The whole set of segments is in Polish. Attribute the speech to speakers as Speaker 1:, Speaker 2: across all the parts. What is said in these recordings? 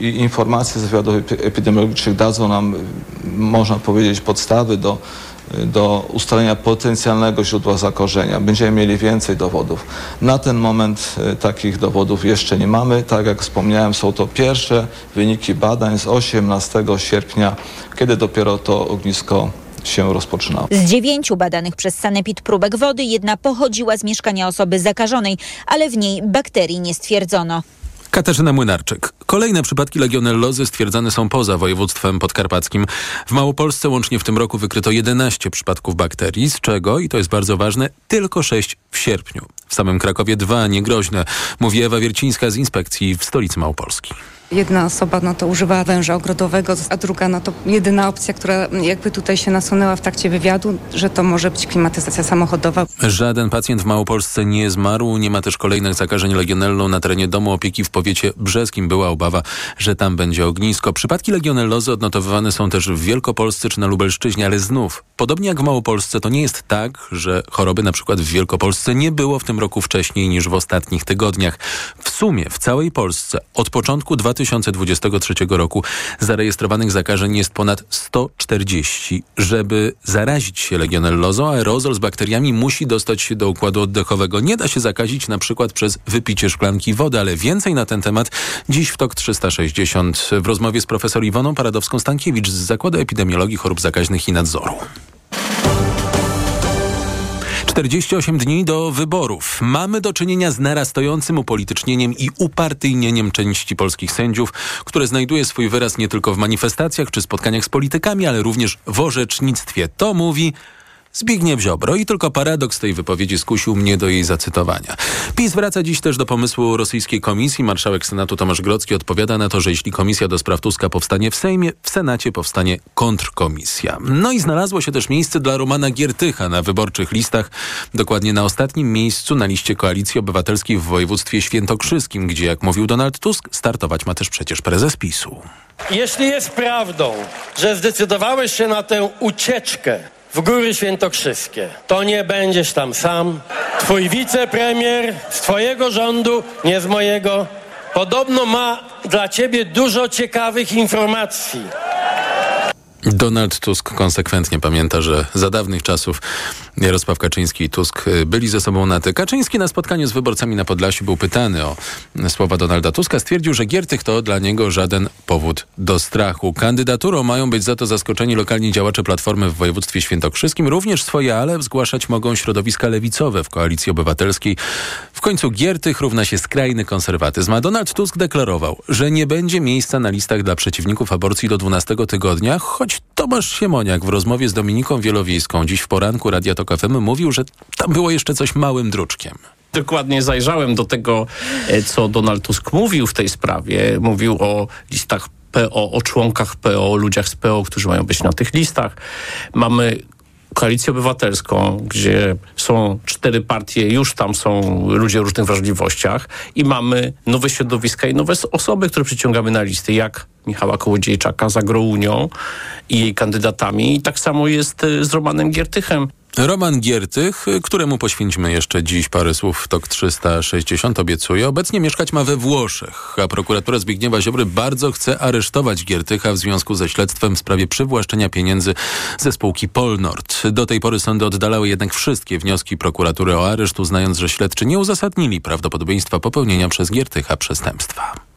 Speaker 1: i informacje z wywiadów epidemiologicznych dadzą nam, można powiedzieć, podstawy do, do ustalenia potencjalnego źródła zakorzenia. Będziemy mieli więcej dowodów. Na ten moment e, takich dowodów jeszcze nie mamy. Tak jak wspomniałem, są to pierwsze wyniki badań z 18 sierpnia, kiedy dopiero to ognisko się rozpoczynało.
Speaker 2: Z dziewięciu badanych przez Sanepid próbek wody jedna pochodziła z mieszkania osoby zakażonej, ale w niej bakterii nie stwierdzono.
Speaker 3: Katarzyna Młynarczyk. Kolejne przypadki legionellozy stwierdzane są poza województwem podkarpackim. W Małopolsce łącznie w tym roku wykryto 11 przypadków bakterii, z czego, i to jest bardzo ważne, tylko 6 w sierpniu. W samym Krakowie dwa niegroźne, mówi Ewa Wiercińska z inspekcji w stolicy Małopolski.
Speaker 4: Jedna osoba no to używała węża ogrodowego, a druga no to jedyna opcja, która jakby tutaj się nasunęła w trakcie wywiadu, że to może być klimatyzacja samochodowa.
Speaker 3: Żaden pacjent w Małopolsce nie zmarł, nie ma też kolejnych zakażeń legionellą na terenie domu opieki w powiecie brzeskim. Była obawa, że tam będzie ognisko. Przypadki legionellozy odnotowywane są też w Wielkopolsce czy na Lubelszczyźnie, ale znów, podobnie jak w Małopolsce, to nie jest tak, że choroby na przykład w Wielkopolsce nie było w tym roku wcześniej niż w ostatnich tygodniach. W sumie w całej Polsce od początku 2000 2023 roku zarejestrowanych zakażeń jest ponad 140. Żeby zarazić się legionellozą, aerozol z bakteriami musi dostać się do układu oddechowego. Nie da się zakazić na przykład przez wypicie szklanki wody, ale więcej na ten temat dziś w TOK 360 w rozmowie z profesor Iwoną Paradowską-Stankiewicz z Zakładu Epidemiologii Chorób Zakaźnych i Nadzoru. 48 dni do wyborów. Mamy do czynienia z narastającym upolitycznieniem i upartyjnieniem części polskich sędziów, które znajduje swój wyraz nie tylko w manifestacjach czy spotkaniach z politykami, ale również w orzecznictwie. To mówi Zbigniew Ziobro i tylko paradoks tej wypowiedzi skusił mnie do jej zacytowania. PiS wraca dziś też do pomysłu rosyjskiej komisji. Marszałek Senatu Tomasz Grodzki odpowiada na to, że jeśli komisja do spraw Tuska powstanie w Sejmie, w Senacie powstanie kontrkomisja. No i znalazło się też miejsce dla Romana Giertycha na wyborczych listach, dokładnie na ostatnim miejscu na liście Koalicji Obywatelskiej w województwie świętokrzyskim, gdzie jak mówił Donald Tusk, startować ma też przecież prezes PiSu.
Speaker 5: Jeśli jest prawdą, że zdecydowałeś się na tę ucieczkę w Góry Świętokrzyskie. To nie będziesz tam sam. Twój wicepremier z twojego rządu, nie z mojego, podobno ma dla ciebie dużo ciekawych informacji.
Speaker 3: Donald Tusk konsekwentnie pamięta, że za dawnych czasów Jarosław Kaczyński i Tusk y, byli ze sobą na ty. Kaczyński na spotkaniu z wyborcami na Podlasiu był pytany o słowa Donalda Tuska. Stwierdził, że Giertych to dla niego żaden powód do strachu. Kandydaturą mają być za to zaskoczeni lokalni działacze Platformy w województwie świętokrzyskim. Również swoje ale zgłaszać mogą środowiska lewicowe w Koalicji Obywatelskiej. W końcu Giertych równa się skrajny konserwatyzm. A Donald Tusk deklarował, że nie będzie miejsca na listach dla przeciwników aborcji do 12 tygodnia, choć Tomasz Siemoniak w rozmowie z Dominiką Wielowiejską dziś w poranku Radia Tok FM mówił, że tam było jeszcze coś małym druczkiem
Speaker 6: dokładnie zajrzałem do tego, e, co Donald Tusk mówił w tej sprawie. Mówił o listach PO, o członkach PO, o ludziach z PO, którzy mają być na tych listach. Mamy koalicję obywatelską, gdzie są cztery partie, już tam są ludzie o różnych wrażliwościach i mamy nowe środowiska i nowe osoby, które przyciągamy na listy, jak Michała Kołodziejczaka z Agrounią i jej kandydatami. I tak samo jest e, z Romanem Giertychem.
Speaker 3: Roman Giertych, któremu poświęcimy jeszcze dziś parę słów w TOK 360, obiecuje. Obecnie mieszkać ma we Włoszech, a prokuratura Zbigniewa Ziobry bardzo chce aresztować Giertycha w związku ze śledztwem w sprawie przywłaszczenia pieniędzy ze spółki Polnord. Do tej pory sądy oddalały jednak wszystkie wnioski prokuratury o areszt, uznając, że śledczy nie uzasadnili prawdopodobieństwa popełnienia przez Giertycha przestępstwa.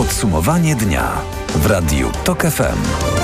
Speaker 7: Podsumowanie dnia w Radiu TOK FM.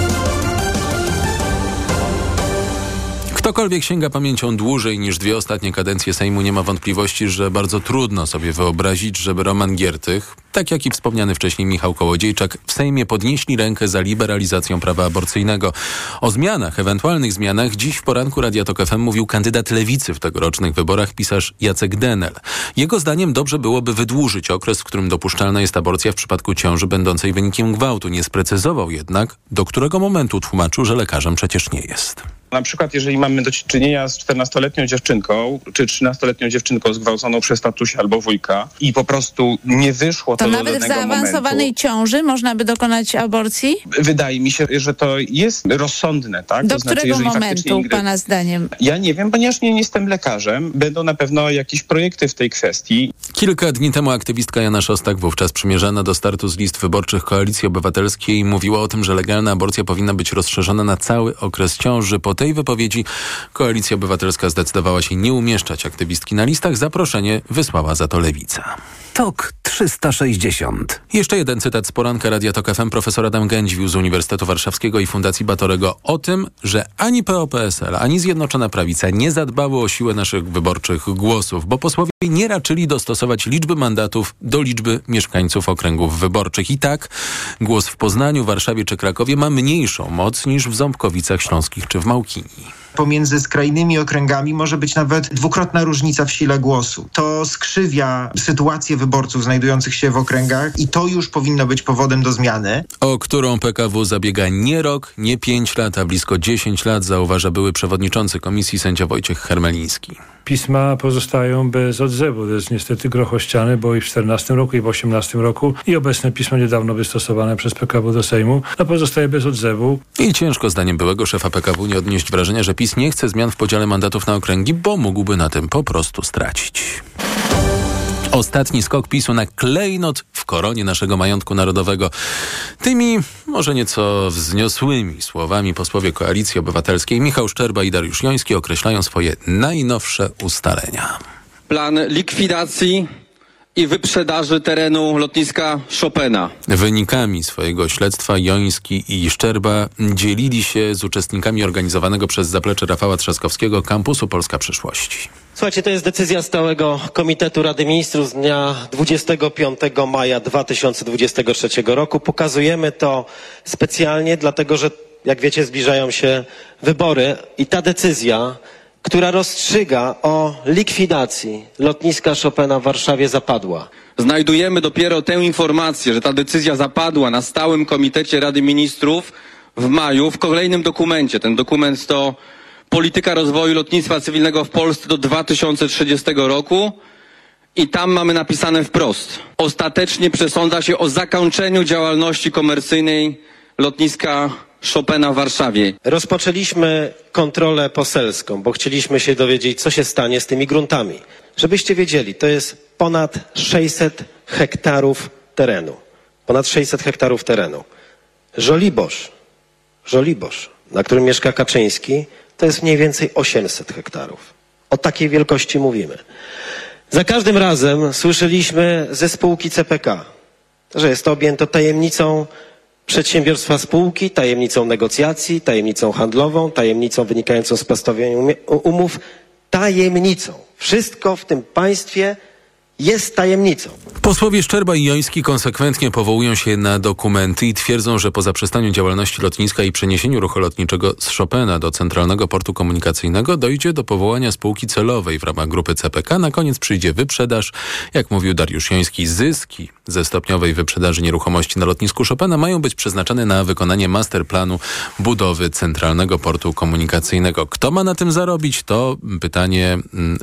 Speaker 3: Ktokolwiek sięga pamięcią dłużej niż dwie ostatnie kadencje Sejmu nie ma wątpliwości, że bardzo trudno sobie wyobrazić, żeby Roman Giertych, tak jak i wspomniany wcześniej Michał Kołodziejczak, w Sejmie podnieśli rękę za liberalizacją prawa aborcyjnego. O zmianach, ewentualnych zmianach, dziś w poranku Radia Tok FM mówił kandydat lewicy w tegorocznych wyborach, pisarz Jacek Denel. Jego zdaniem dobrze byłoby wydłużyć okres, w którym dopuszczalna jest aborcja w przypadku ciąży będącej wynikiem gwałtu. Nie sprecyzował jednak, do którego momentu tłumaczył, że lekarzem przecież nie jest.
Speaker 8: Na przykład, jeżeli mamy do czynienia z 14-letnią dziewczynką, czy 13-letnią dziewczynką zgwałconą przez tatusia albo wujka i po prostu nie wyszło to,
Speaker 9: To
Speaker 8: do
Speaker 9: nawet w zaawansowanej
Speaker 8: momentu,
Speaker 9: ciąży można by dokonać aborcji?
Speaker 8: wydaje mi się, że to jest rozsądne, tak?
Speaker 9: Do
Speaker 8: To znaczy,
Speaker 9: którego
Speaker 8: faktycznie
Speaker 9: momentu, pana zdaniem?
Speaker 8: Ja nie wiem, ponieważ nie jestem lekarzem. Będą na pewno jakieś projekty w tej kwestii.
Speaker 3: Kilka dni temu aktywistka Jana Szostak, wówczas przymierzana do startu z list wyborczych Koalicji Obywatelskiej, mówiła o tym, że legalna aborcja powinna być rozszerzona na cały okres ciąży. Po tej wypowiedzi Koalicja Obywatelska zdecydowała się nie umieszczać aktywistki na listach. Zaproszenie wysłała za to Lewica.
Speaker 7: TOK 360.
Speaker 3: Jeszcze jeden cytat z poranka Radia Tok FM. Profesor Adam Gędźwił z Uniwersytetu Warszawskiego i Fundacji Batorego o tym, że ani PO-PSL, ani Zjednoczona Prawica nie zadbały o siłę naszych wyborczych głosów, bo posłowie nie raczyli dostosować liczby mandatów do liczby mieszkańców okręgów wyborczych. I tak głos w Poznaniu, Warszawie czy Krakowie ma mniejszą moc niż w Ząbkowicach Śląskich czy w 记忆。
Speaker 10: Pomiędzy skrajnymi okręgami może być nawet dwukrotna różnica w sile głosu. To skrzywia sytuację wyborców znajdujących się w okręgach i to już powinno być powodem do zmiany.
Speaker 3: o którą PKW zabiega nie rok, nie pięć lat, a blisko 10 lat, zauważa były przewodniczący komisji sędzia Wojciech Hermeliński.
Speaker 11: Pisma pozostają bez odzewu. To jest niestety grochościane, bo i w 14 roku, i w 18 roku, i obecne pismo niedawno wystosowane przez PKW do Sejmu, no pozostaje bez odzewu.
Speaker 3: I ciężko zdaniem byłego szefa PKW nie odnieść wrażenia, że PiS nie chce zmian w podziale mandatów na okręgi, bo mógłby na tym po prostu stracić. Ostatni skok PiSu na klejnot w koronie naszego majątku narodowego. Tymi może nieco wzniosłymi słowami posłowie Koalicji Obywatelskiej Michał Szczerba i Dariusz Joński określają swoje najnowsze ustalenia.
Speaker 12: plan likwidacji i wyprzedaży terenu lotniska Chopina.
Speaker 3: Wynikami swojego śledztwa Joński i Szczerba dzielili się z uczestnikami organizowanego przez zaplecze Rafała Trzaskowskiego kampusu Polska Przyszłości.
Speaker 13: Słuchajcie, to jest decyzja stałego Komitetu Rady Ministrów z dnia 25 maja 2023 roku. Pokazujemy to specjalnie, dlatego że, jak wiecie, zbliżają się wybory i ta decyzja, która rozstrzyga o likwidacji lotniska Chopina w Warszawie zapadła.
Speaker 12: Znajdujemy dopiero tę informację, że ta decyzja zapadła na stałym komitecie Rady Ministrów w maju w kolejnym dokumencie. Ten dokument to polityka rozwoju lotnictwa cywilnego w Polsce do 2030 roku. I tam mamy napisane wprost. Ostatecznie przesądza się o zakończeniu działalności komercyjnej lotniska Chopina w Warszawie.
Speaker 13: Rozpoczęliśmy kontrolę poselską, bo chcieliśmy się dowiedzieć, co się stanie z tymi gruntami. Żebyście wiedzieli, to jest ponad 600 hektarów terenu. Ponad 600 hektarów terenu. Żoliborz, Żoliborz, na którym mieszka Kaczyński, to jest mniej więcej 800 hektarów. O takiej wielkości mówimy. Za każdym razem słyszeliśmy ze spółki CPK, że jest to objęto tajemnicą przedsiębiorstwa spółki, tajemnicą negocjacji, tajemnicą handlową, tajemnicą wynikającą z postawienia umów, tajemnicą. Wszystko w tym państwie jest tajemnicą.
Speaker 3: Posłowie Szczerba i Joński konsekwentnie powołują się na dokumenty i twierdzą, że po zaprzestaniu działalności lotniska i przeniesieniu ruchu lotniczego z Chopina do Centralnego Portu Komunikacyjnego dojdzie do powołania spółki celowej w ramach grupy CPK. Na koniec przyjdzie wyprzedaż. Jak mówił Dariusz Joński, zyski ze stopniowej wyprzedaży nieruchomości na lotnisku Chopina mają być przeznaczone na wykonanie masterplanu budowy Centralnego Portu Komunikacyjnego. Kto ma na tym zarobić? To pytanie mm,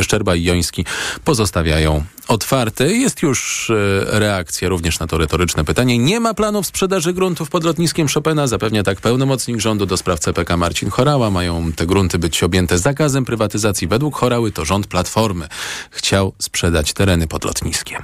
Speaker 3: Szczerba i Joński pozostawiają otwarte. Jest już e, reakcja również na to retoryczne pytanie. Nie ma planów sprzedaży gruntów pod lotniskiem Chopina, zapewnia tak pełnomocnik rządu do spraw CPK Marcin Chorała. Mają te grunty być objęte zakazem prywatyzacji. Według Chorały to rząd Platformy chciał sprzedać tereny pod lotniskiem.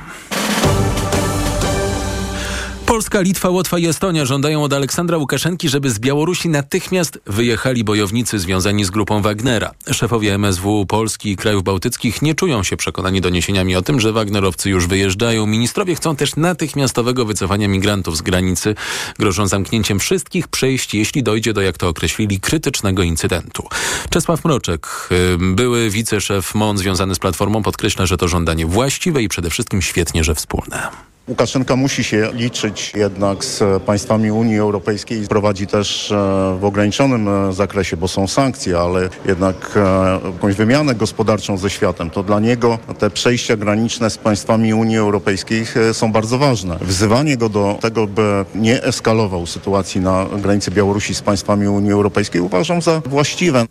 Speaker 3: Polska, Litwa, Łotwa i Estonia żądają od Aleksandra Łukaszenki, żeby z Białorusi natychmiast wyjechali bojownicy związani z grupą Wagnera. Szefowie MSW Polski i krajów bałtyckich nie czują się przekonani doniesieniami o tym, że Wagnerowcy już wyjeżdżają. Ministrowie chcą też natychmiastowego wycofania migrantów z granicy. Grożą zamknięciem wszystkich przejść, jeśli dojdzie do, jak to określili, krytycznego incydentu. Czesław Mroczek, były wiceszef MON związany z Platformą, podkreśla, że to żądanie właściwe i przede wszystkim świetnie, że wspólne.
Speaker 14: Łukaszenka musi się liczyć jednak z państwami Unii Europejskiej. Prowadzi też e, w ograniczonym e, zakresie, bo są sankcje, ale jednak e, jakąś wymianę gospodarczą ze światem. To dla niego te przejścia graniczne z państwami Unii Europejskiej są bardzo ważne. Wzywanie go do tego, by nie eskalował sytuacji na granicy Białorusi z państwami Unii Europejskiej uważam za właściwe.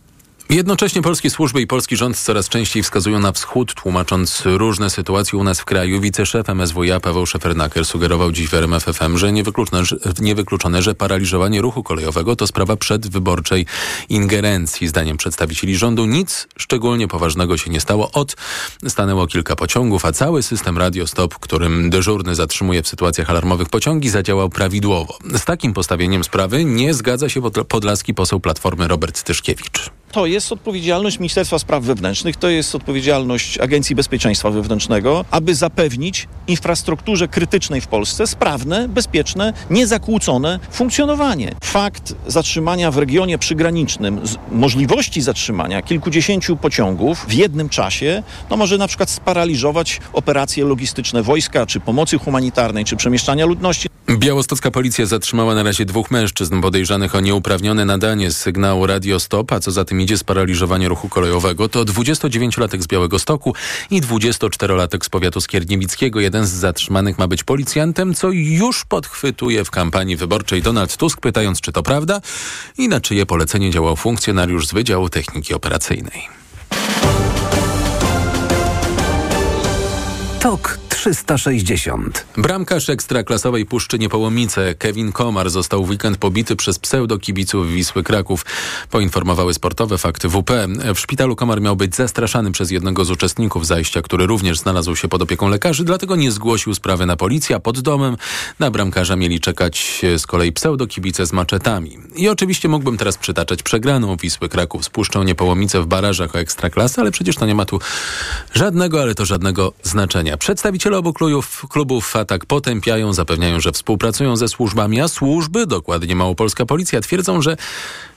Speaker 3: Jednocześnie polskie służby i polski rząd coraz częściej wskazują na wschód, tłumacząc różne sytuacje u nas w kraju. Wiceszef MSWiA Paweł Szefernaker sugerował dziś w RMF FM, że niewykluczone, że niewykluczone, że paraliżowanie ruchu kolejowego to sprawa przedwyborczej ingerencji. Zdaniem przedstawicieli rządu nic szczególnie poważnego się nie stało. Od stanęło kilka pociągów, a cały system radiostop, którym dyżurny zatrzymuje w sytuacjach alarmowych pociągi, zadziałał prawidłowo. Z takim postawieniem sprawy nie zgadza się podlaski poseł Platformy Robert Tyszkiewicz.
Speaker 15: To jest odpowiedzialność Ministerstwa Spraw Wewnętrznych, to jest odpowiedzialność Agencji Bezpieczeństwa Wewnętrznego, aby zapewnić infrastrukturze krytycznej w Polsce sprawne, bezpieczne, niezakłócone funkcjonowanie. Fakt zatrzymania w regionie przygranicznym, możliwości zatrzymania kilkudziesięciu pociągów w jednym czasie, no może na przykład sparaliżować operacje logistyczne wojska, czy pomocy humanitarnej, czy przemieszczania ludności.
Speaker 3: Białostocka policja zatrzymała na razie dwóch mężczyzn podejrzanych o nieuprawnione nadanie sygnału Radio Stop, a co za tym idzie sparaliżowanie ruchu kolejowego. To 29-latek z Białego Stoku i 24-latek z powiatu skierniewickiego. Jeden z zatrzymanych ma być policjantem, co już podchwytuje w kampanii wyborczej Donald Tusk, pytając, czy to prawda i na czyje polecenie działał funkcjonariusz z Wydziału Techniki Operacyjnej.
Speaker 7: Tok 360.
Speaker 3: Bramkarz ekstraklasowej Puszczy Niepołomice Kevin Komar został w weekend pobity przez pseudokibiców Wisły Kraków. Poinformowały sportowe fakty WP. W szpitalu Komar miał być zastraszany przez jednego z uczestników zajścia, który również znalazł się pod opieką lekarzy, dlatego nie zgłosił sprawy na policję, a pod domem na bramkarza mieli czekać z kolei pseudokibice z maczetami. I oczywiście mógłbym teraz przytaczać przegraną Wisły Kraków z Puszczą Niepołomice w barażach o ekstraklasy, ale przecież to nie ma tu żadnego, ale to żadnego znaczenia. Przedstawiciele obu klubów, klubów atak potępiają, zapewniają, że współpracują ze służbami, a służby, dokładnie Małopolska Policja, twierdzą, że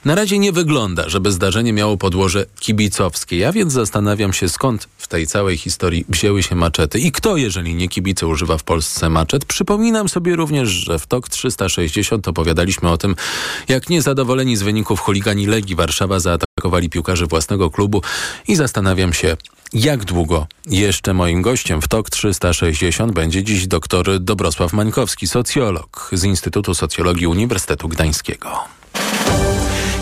Speaker 3: na razie nie wygląda, żeby zdarzenie miało podłoże kibicowskie. Ja więc zastanawiam się, skąd w tej całej historii wzięły się maczety i kto, jeżeli nie kibice, używa w Polsce maczet. Przypominam sobie również, że w TOK 360 opowiadaliśmy o tym, jak niezadowoleni z wyników chuligani Legii Warszawa zaatakowali piłkarzy własnego klubu i zastanawiam się, jak długo jeszcze moim gościem w TOK 360 będzie dziś dr Dobrosław Mańkowski, socjolog z Instytutu Socjologii Uniwersytetu Gdańskiego.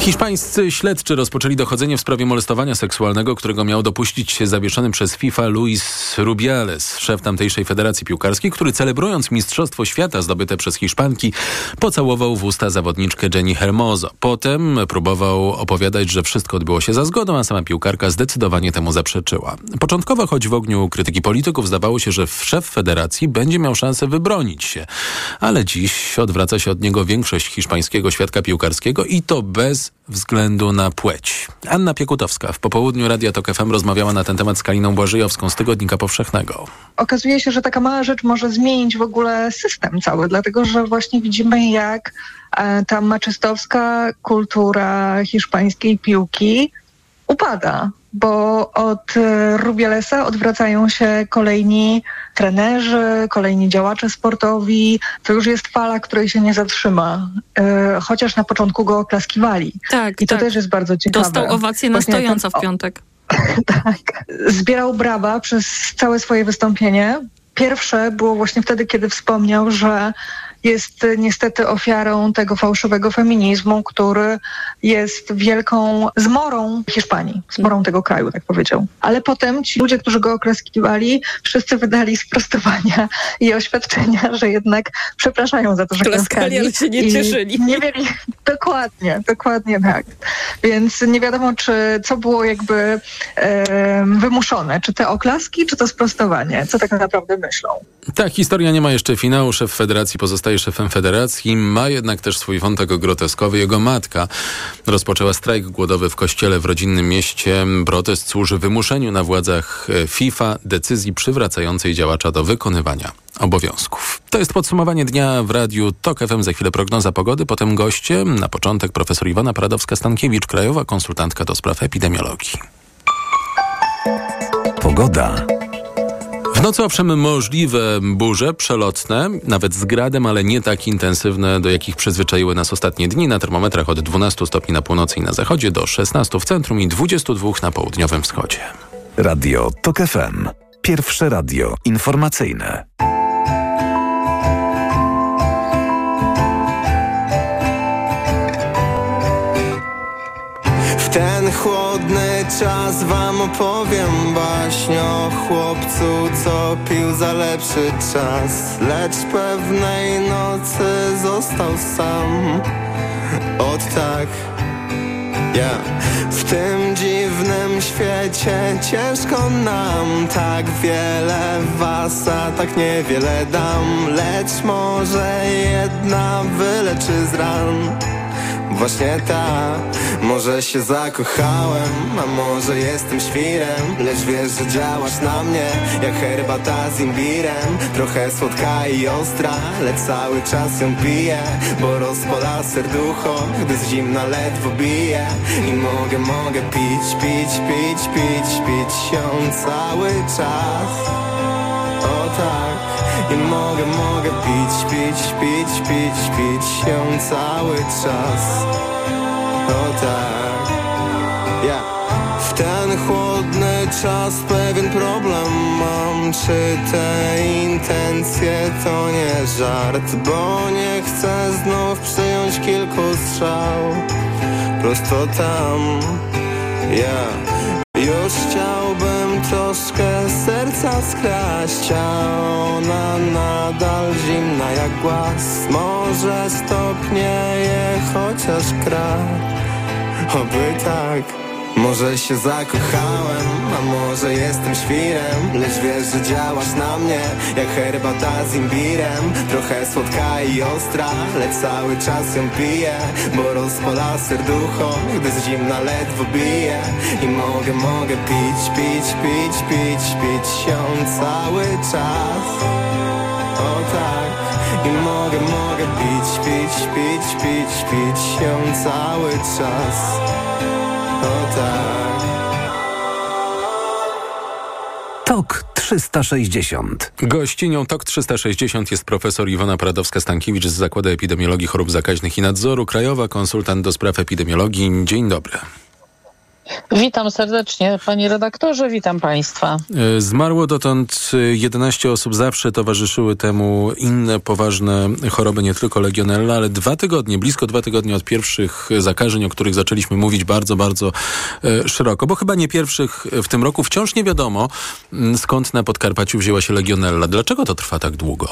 Speaker 3: Hiszpańscy śledczy rozpoczęli dochodzenie w sprawie molestowania seksualnego, którego miał dopuścić się zawieszony przez FIFA Luis Rubiales, szef tamtejszej federacji piłkarskiej, który celebrując Mistrzostwo Świata zdobyte przez Hiszpanki, pocałował w usta zawodniczkę Jenny Hermoso. Potem próbował opowiadać, że wszystko odbyło się za zgodą, a sama piłkarka zdecydowanie temu zaprzeczyła. Początkowo, choć w ogniu krytyki polityków, zdawało się, że szef federacji będzie miał szansę wybronić się. Ale dziś odwraca się od niego większość hiszpańskiego świadka piłkarskiego i to bez względu na płeć. Anna Piekutowska w popołudniu Radia Tok FM rozmawiała na ten temat z Kaliną Błażyjowską z Tygodnika Powszechnego.
Speaker 16: Okazuje się, że taka mała rzecz może zmienić w ogóle system cały, dlatego że właśnie widzimy, jak e, ta maczystowska kultura hiszpańskiej piłki upada bo od e, Rubielesa odwracają się kolejni trenerzy, kolejni działacze sportowi. To już jest fala, której się nie zatrzyma. E, chociaż na początku go oklaskiwali.
Speaker 17: Tak,
Speaker 16: I to
Speaker 17: tak.
Speaker 16: też jest bardzo ciekawe.
Speaker 17: Dostał owację na
Speaker 16: Właśnie
Speaker 17: stojąco
Speaker 16: ten-
Speaker 17: w piątek.
Speaker 16: tak. Zbierał brawa przez całe swoje wystąpienie. Pierwsze było właśnie wtedy, kiedy wspomniał, że jest niestety ofiarą tego fałszywego feminizmu, który jest wielką zmorą Hiszpanii, zmorą tego kraju, tak powiedział. Ale potem ci ludzie, którzy go oklaskiwali, wszyscy wydali sprostowania i oświadczenia, że jednak przepraszają za to, że
Speaker 17: Klaskali, ale się nie cieszyli.
Speaker 16: Nie mieli, dokładnie, dokładnie tak. Więc nie wiadomo, czy co było jakby em, wymuszone, czy te oklaski, czy to sprostowanie, co tak naprawdę myślą.
Speaker 3: Ta historia nie ma jeszcze finału. Szef federacji pozostaje szefem federacji. Ma jednak też swój wątek groteskowy. Jego matka rozpoczęła strajk głodowy w kościele w rodzinnym mieście. Protest służy wymuszeniu na władzach e, FIFA decyzji przywracającej działacza do wykonywania obowiązków. To jest podsumowanie dnia w radiu TOK FM. Za chwilę prognoza pogody, potem goście. Na początek profesor Iwona Paradowska-Stankiewicz, krajowa konsultantka do spraw epidemiologii.
Speaker 7: Pogoda.
Speaker 3: W nocy owszem możliwe burze przelotne, nawet z gradem, ale nie tak intensywne, do jakich przyzwyczaiły nas ostatnie dni. Na termometrach od 12 stopni na północy i na zachodzie do 16 w centrum i 22 na południowym wschodzie.
Speaker 7: Radio TOK FM. Pierwsze radio informacyjne.
Speaker 17: Czas wam opowiem baśń o chłopcu, co pił za lepszy czas. Lecz pewnej nocy został sam. Od tak ja W tym dziwnym świecie ciężko nam. Tak wiele was, a tak niewiele dam. Lecz może jedna wyleczy z ran. Właśnie ta, może się zakochałem, a może jestem świrem Lecz wiesz, że działasz na mnie, jak herbata z imbirem. Trochę słodka i ostra, lecz cały czas ją piję Bo rozpala serducho, gdy z zimna ledwo bije. I mogę, mogę pić, pić, pić, pić, pić ją cały czas. O tak. I mogę, mogę pić, pić, pić, pić, pić ją cały czas O tak. Ja. W ten chłodny czas pewien problem mam. Czy te intencje to nie żart? Bo nie chcę znów przyjąć kilku strzał. Prosto tam. Ja. Już chciałbym troszkę serca skraść A ona nadal zimna jak głaz. Może stopnieje chociaż kraj Oby tak. Może się zakochałem, a może jestem świrem. Lecz wiesz, że działasz na mnie jak herbata z imbirem. Trochę słodka i ostra, lecz cały czas ją piję. Bo rozpala serducho, gdy z zimna ledwo bije. I mogę, mogę pić, pić, pić, pić, pić ją cały czas mogę, mogę pić, pić, pić, pić, pić ją cały czas O tak
Speaker 7: TOK 360.
Speaker 3: Gościnią TOK 360 jest profesor Iwona Pradowska-Stankiewicz z Zakładu Epidemiologii Chorób Zakaźnych i Nadzoru, krajowa konsultant do spraw epidemiologii. Dzień dobry.
Speaker 18: Witam serdecznie, panie redaktorze, witam państwa.
Speaker 3: E, Zmarło dotąd 11 osób, zawsze towarzyszyły temu inne poważne choroby, nie tylko legionella, ale dwa tygodnie, blisko dwa tygodnie od pierwszych zakażeń, o których zaczęliśmy mówić bardzo, bardzo e, szeroko, bo chyba nie pierwszych w tym roku. Wciąż nie wiadomo, m, skąd na Podkarpaciu wzięła się legionella. Dlaczego to trwa tak długo?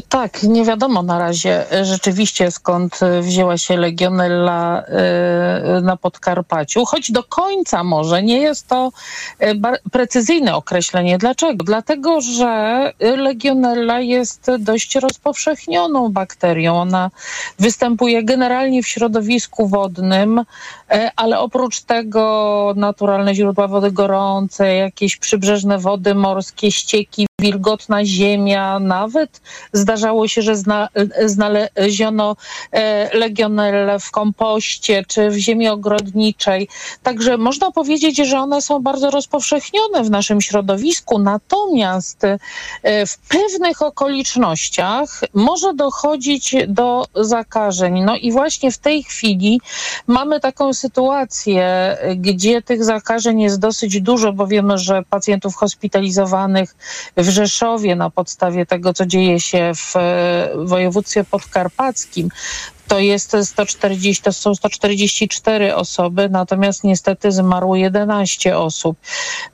Speaker 18: Tak, nie wiadomo na razie e, rzeczywiście skąd e, wzięła się legionella e, na Podkarpaciu, choć do końca może nie jest to precyzyjne określenie. Dlaczego? Dlatego, że legionella jest dość rozpowszechnioną bakterią. Ona występuje generalnie w środowisku wodnym, ale oprócz tego naturalne źródła wody gorącej, jakieś przybrzeżne wody morskie, ścieki, wilgotna ziemia, nawet zdarzało się, że zna, znaleziono e, legionellę w kompoście czy w ziemi ogrodniczej. Także można powiedzieć, że one są bardzo rozpowszechnione w naszym środowisku, natomiast e, w pewnych okolicznościach może dochodzić do zakażeń. No i właśnie w tej chwili mamy taką sytuację, gdzie tych zakażeń jest dosyć dużo, bo wiemy, że pacjentów hospitalizowanych w Rzeszowie na podstawie tego, co dzieje się w e, województwie podkarpackim, to jest 140, to są 144 osoby, natomiast niestety zmarło 11 osób.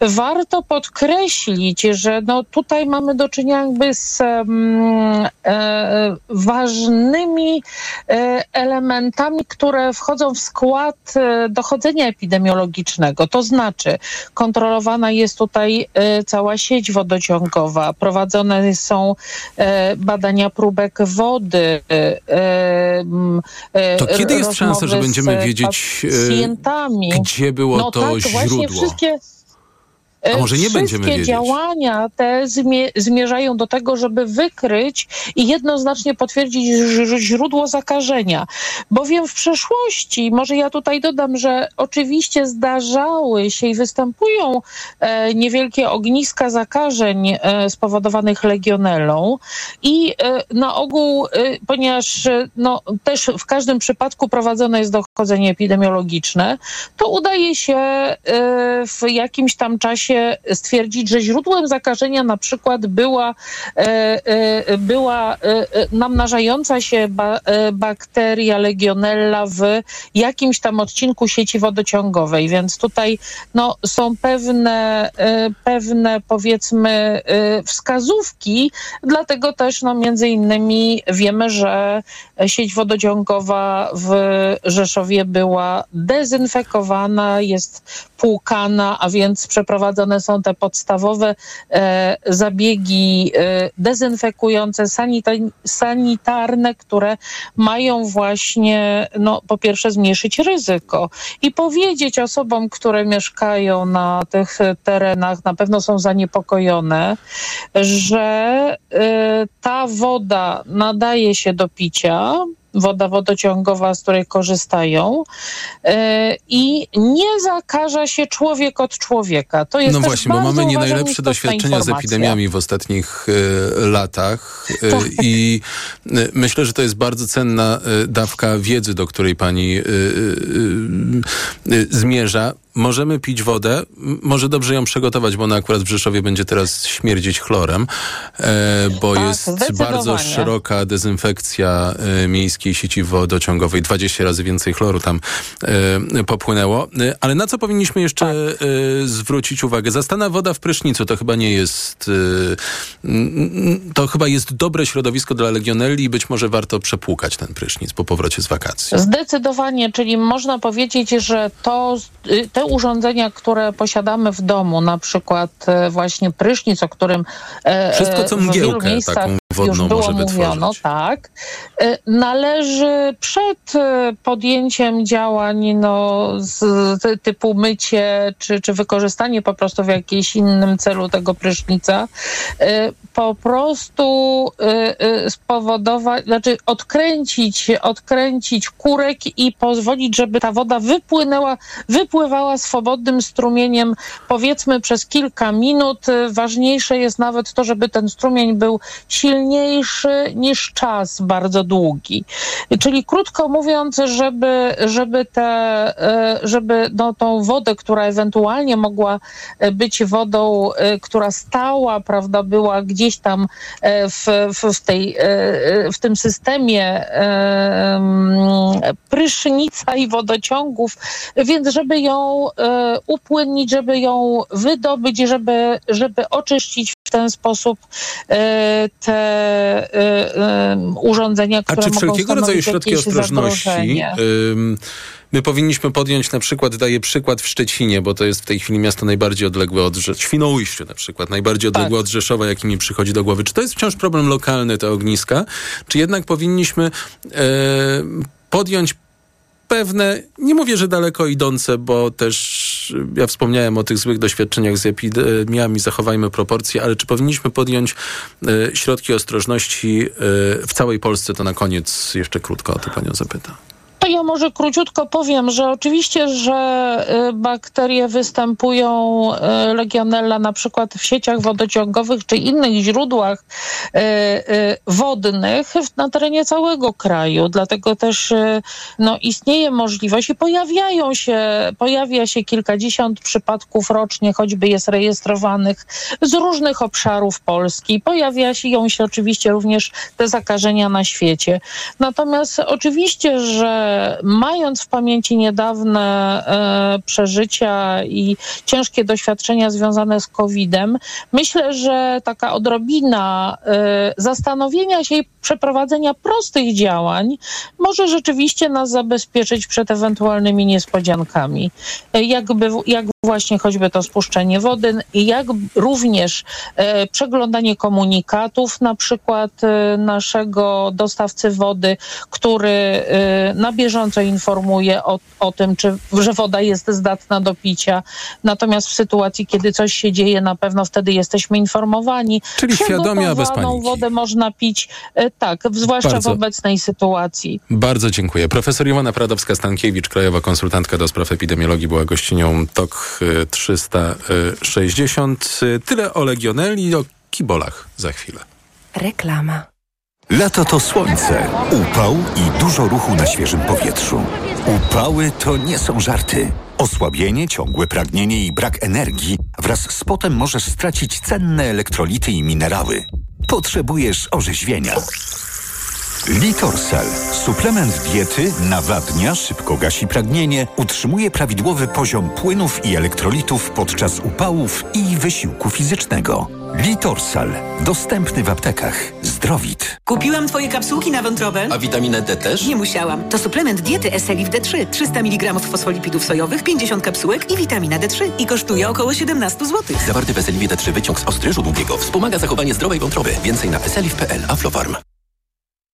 Speaker 18: Warto podkreślić, że no tutaj mamy do czynienia jakby z um, e, ważnymi e, elementami, które wchodzą w skład e, dochodzenia epidemiologicznego. To znaczy kontrolowana jest tutaj e, cała sieć wodociągowa, prowadzone są e, badania próbek wody, e,
Speaker 3: To kiedy jest szansa, że będziemy wiedzieć, e, gdzie było
Speaker 18: no
Speaker 3: to
Speaker 18: tak, Właśnie
Speaker 3: źródło?
Speaker 18: wszystkie,
Speaker 3: A może nie
Speaker 18: Wszystkie
Speaker 3: będziemy wiedzieć?
Speaker 18: działania te zmie- zmierzają do tego, żeby wykryć i jednoznacznie potwierdzić źródło zakażenia. Bowiem w przeszłości, może ja tutaj dodam, że oczywiście zdarzały się i występują e, niewielkie ogniska zakażeń e, spowodowanych legionelą i e, na ogół, e, ponieważ e, no, też w każdym przypadku prowadzone jest dochodzenie epidemiologiczne, to udaje się e, w jakimś tam czasie stwierdzić, że źródłem zakażenia na przykład była, e, e, była e, namnażająca się ba, bakteria legionella w jakimś tam odcinku sieci wodociągowej, więc tutaj no, są pewne, pewne powiedzmy wskazówki, dlatego też no, między innymi wiemy, że sieć wodociągowa w Rzeszowie była dezynfekowana, jest płukana, a więc przeprowadzone są te podstawowe e, zabiegi e, dezynfekujące, sanita- sanitarne, które mają właśnie, no, po pierwsze zmniejszyć ryzyko i powiedzieć osobom, które mieszkają na tych terenach, na pewno są zaniepokojone, że e, ta woda nadaje się do picia, woda wodociągowa, z której korzystają e, i nie zakaża się człowiek od człowieka. To jest
Speaker 3: No właśnie, bo mamy nie najlepsze doświadczenia z
Speaker 18: informacja.
Speaker 3: epidemiami w ostatnich e, latach e,
Speaker 18: Tak.
Speaker 3: i myślę, że to jest bardzo cenna dawka wiedzy, do której pani zmierza. Możemy pić wodę, może dobrze ją przygotować, bo ona akurat w Rzeszowie będzie teraz śmierdzić chlorem, e, bo
Speaker 18: Tak,
Speaker 3: jest bardzo szeroka dezynfekcja e, miejskiej sieci wodociągowej. 20 razy więcej chloru tam e, popłynęło. Ale na co powinniśmy jeszcze
Speaker 18: Tak.
Speaker 3: zwrócić uwagę? Zastana woda w prysznicu to chyba nie jest... To chyba jest dobre środowisko dla legionelli i być może warto przepłukać ten prysznic po powrocie z wakacji.
Speaker 18: Zdecydowanie, czyli można powiedzieć, że to, te urządzenia, które posiadamy w domu, na przykład e, właśnie prysznic, o którym e,
Speaker 3: Wszystko, co
Speaker 18: e, w wielu miejscach
Speaker 3: taką wodną
Speaker 18: już było mówiono, tak, e, należy przed podjęciem działań no, z, typu mycie czy, czy wykorzystanie po prostu w jakimś innym celu tego prysznica, po prostu e, e, spowodować, znaczy odkręcić, odkręcić kurek i pozwolić, żeby ta woda wypłynęła, wypływała swobodnym strumieniem, powiedzmy przez kilka minut. Ważniejsze jest nawet to, żeby ten strumień był silniejszy niż czas bardzo długi. Czyli krótko mówiąc, żeby, żeby, te, e, żeby no, tą wodę, która ewentualnie mogła być wodą, która stała, prawda, była gdzieś tam e, w, w, w, tej, e, e, w tym systemie prysznica i wodociągów, więc żeby ją upłynnić, żeby ją wydobyć, żeby, żeby oczyścić w ten sposób e, te e, e, urządzenia,
Speaker 3: A
Speaker 18: które
Speaker 3: czy
Speaker 18: mogą
Speaker 3: wszelkiego rodzaju środki ostrożności my powinniśmy podjąć na przykład, daję przykład w Szczecinie, bo to jest w tej chwili miasto najbardziej odległe od Rzeszowa, Świnoujściu na przykład, najbardziej odległe
Speaker 18: Tak.
Speaker 3: od Rzeszowa, jaki mi przychodzi do głowy. Czy to jest wciąż problem lokalny, te ogniska, czy jednak powinniśmy e, podjąć pewne, nie mówię, że daleko idące, bo też ja wspomniałem o tych złych doświadczeniach z epidemiami, zachowajmy proporcje, ale czy powinniśmy podjąć e, środki ostrożności e, w całej Polsce? To na koniec jeszcze krótko o to panią zapytam.
Speaker 18: Ja może króciutko powiem, że oczywiście, że y, bakterie występują, y, legionella na przykład w sieciach wodociągowych czy innych źródłach y, wodnych na terenie całego kraju. Dlatego też no, istnieje możliwość i pojawiają się, pojawia się kilkadziesiąt przypadków rocznie, choćby jest rejestrowanych z różnych obszarów Polski. Pojawiają się oczywiście również te zakażenia na świecie. Natomiast oczywiście, że mając w pamięci niedawne e, przeżycia i ciężkie doświadczenia związane z COVID-em, myślę, że taka odrobina e, zastanowienia się i przeprowadzenia prostych działań może rzeczywiście nas zabezpieczyć przed ewentualnymi niespodziankami. E, Jakby, jak właśnie choćby to spuszczenie wody, jak również e, przeglądanie komunikatów, na przykład e, naszego dostawcy wody, który e, na bieżąco informuje o, o tym, czy, że woda jest zdatna do picia. Natomiast w sytuacji, kiedy coś się dzieje, na pewno wtedy jesteśmy informowani.
Speaker 3: Czyli świadomie, a bez paniki.
Speaker 18: wodę można pić, e, tak, zwłaszcza
Speaker 3: Bardzo.
Speaker 18: w obecnej sytuacji.
Speaker 3: Bardzo dziękuję. Profesor Iwona Pradowska-Stankiewicz, krajowa konsultantka do spraw epidemiologii, była gościnią TOK 360. Y, Tyle o legioneli i o kibolach za chwilę.
Speaker 19: Reklama.
Speaker 7: Lato to słońce, upał i dużo ruchu na świeżym powietrzu. Upały to nie są żarty. Osłabienie, ciągłe pragnienie i brak energii wraz z potem możesz stracić cenne elektrolity i minerały. Potrzebujesz orzeźwienia. Litorsal. Suplement diety nawadnia, szybko gasi pragnienie, utrzymuje prawidłowy poziom płynów i elektrolitów podczas upałów i wysiłku fizycznego. Litorsal. Dostępny w aptekach. Zdrowit.
Speaker 20: Kupiłam twoje kapsułki na wątrobę.
Speaker 21: A witaminę D też?
Speaker 20: Nie musiałam. To suplement diety Eselif D3. 300 mg fosfolipidów sojowych, 50 kapsułek i witamina D3. I kosztuje około 17 zł.
Speaker 21: Zawarty w Eseliwie D3 wyciąg z ostryżu długiego wspomaga zachowanie zdrowej wątroby. Więcej na eselif.pl. Aflofarm.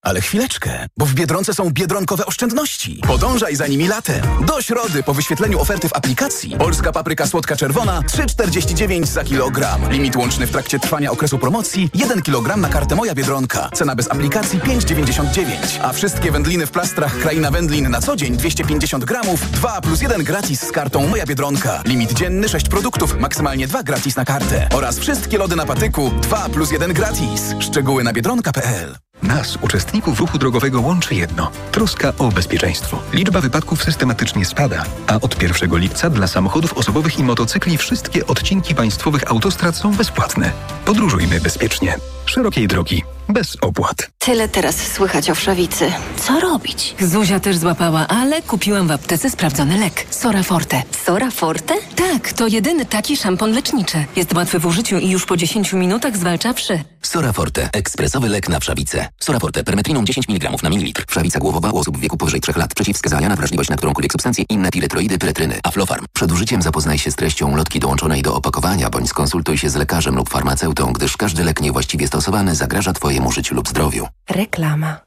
Speaker 22: Ale chwileczkę, bo w Biedronce są biedronkowe oszczędności. Podążaj za nimi latem. Do środy po wyświetleniu oferty w aplikacji. Polska papryka słodka czerwona 3,49 za kilogram. Limit łączny w trakcie trwania okresu promocji 1 kg na kartę Moja Biedronka. Cena bez aplikacji 5,99. A wszystkie wędliny w plastrach Kraina Wędlin na co dzień 250 gramów 2 plus 1 gratis z kartą Moja Biedronka. Limit dzienny 6 produktów, maksymalnie 2 gratis na kartę. Oraz wszystkie lody na patyku 2 plus 1 gratis. Szczegóły na biedronka.pl.
Speaker 23: Nas, uczestników ruchu drogowego, łączy jedno troska o bezpieczeństwo. Liczba wypadków systematycznie spada, a od 1 lipca dla samochodów osobowych i motocykli wszystkie odcinki państwowych autostrad są bezpłatne. Podróżujmy bezpiecznie. Szerokiej drogi, bez opłat.
Speaker 19: Tyle teraz słychać o wszawicy. Co robić? Zuzia też złapała, ale kupiłam w aptece sprawdzony lek. Sora Forte. Sora Forte? Tak, to jedyny taki szampon leczniczy. Jest łatwy w użyciu i już po 10 minutach zwalcza wszy.
Speaker 21: Sora Forte. Ekspresowy lek na wszawicę. Sora Forte. Permetriną 10 mg na mililitr. Wszawica głowowa u osób w wieku powyżej 3 lat. Przeciwwskazania na wrażliwość na którąkolwiek substancję. Inne piretroidy, pyretryny. Aflofarm. Przed użyciem zapoznaj się z treścią lotki dołączonej do opakowania, bądź skonsultuj się z lekarzem lub farmaceutą, gdyż każdy lek niewłaściwie stosowany zagraża Twojemu życiu lub zdrowiu.
Speaker 19: Reklama.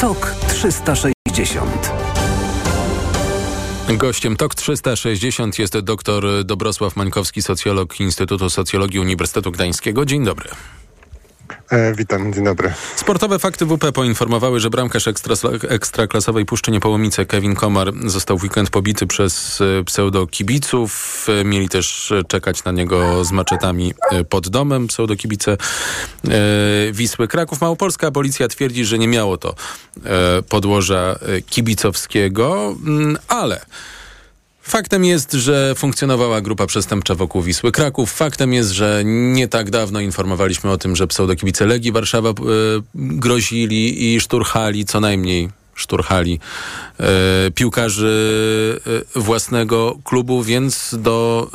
Speaker 7: TOK 360.
Speaker 3: Gościem TOK 360 jest dr Dobrosław Mańkowski, socjolog Instytutu Socjologii Uniwersytetu Gdańskiego. Dzień dobry.
Speaker 24: E, witam, dzień dobry.
Speaker 3: Sportowe fakty WP poinformowały, że bramkarz ekstra, ekstraklasowej Puszczy Niepołomice Kevin Komar został w weekend pobity przez e, pseudokibiców. E, Mieli też czekać na niego z maczetami pod domem pseudokibice e, Wisły Kraków. Małopolska policja twierdzi, że nie miało to podłoża kibicowskiego, mm, ale... Faktem jest, że funkcjonowała grupa przestępcza wokół Wisły Kraków. Faktem jest, że nie tak dawno informowaliśmy o tym, że pseudokibice Legii Warszawa e, grozili i szturchali, co najmniej szturchali e, piłkarzy e, własnego klubu, więc do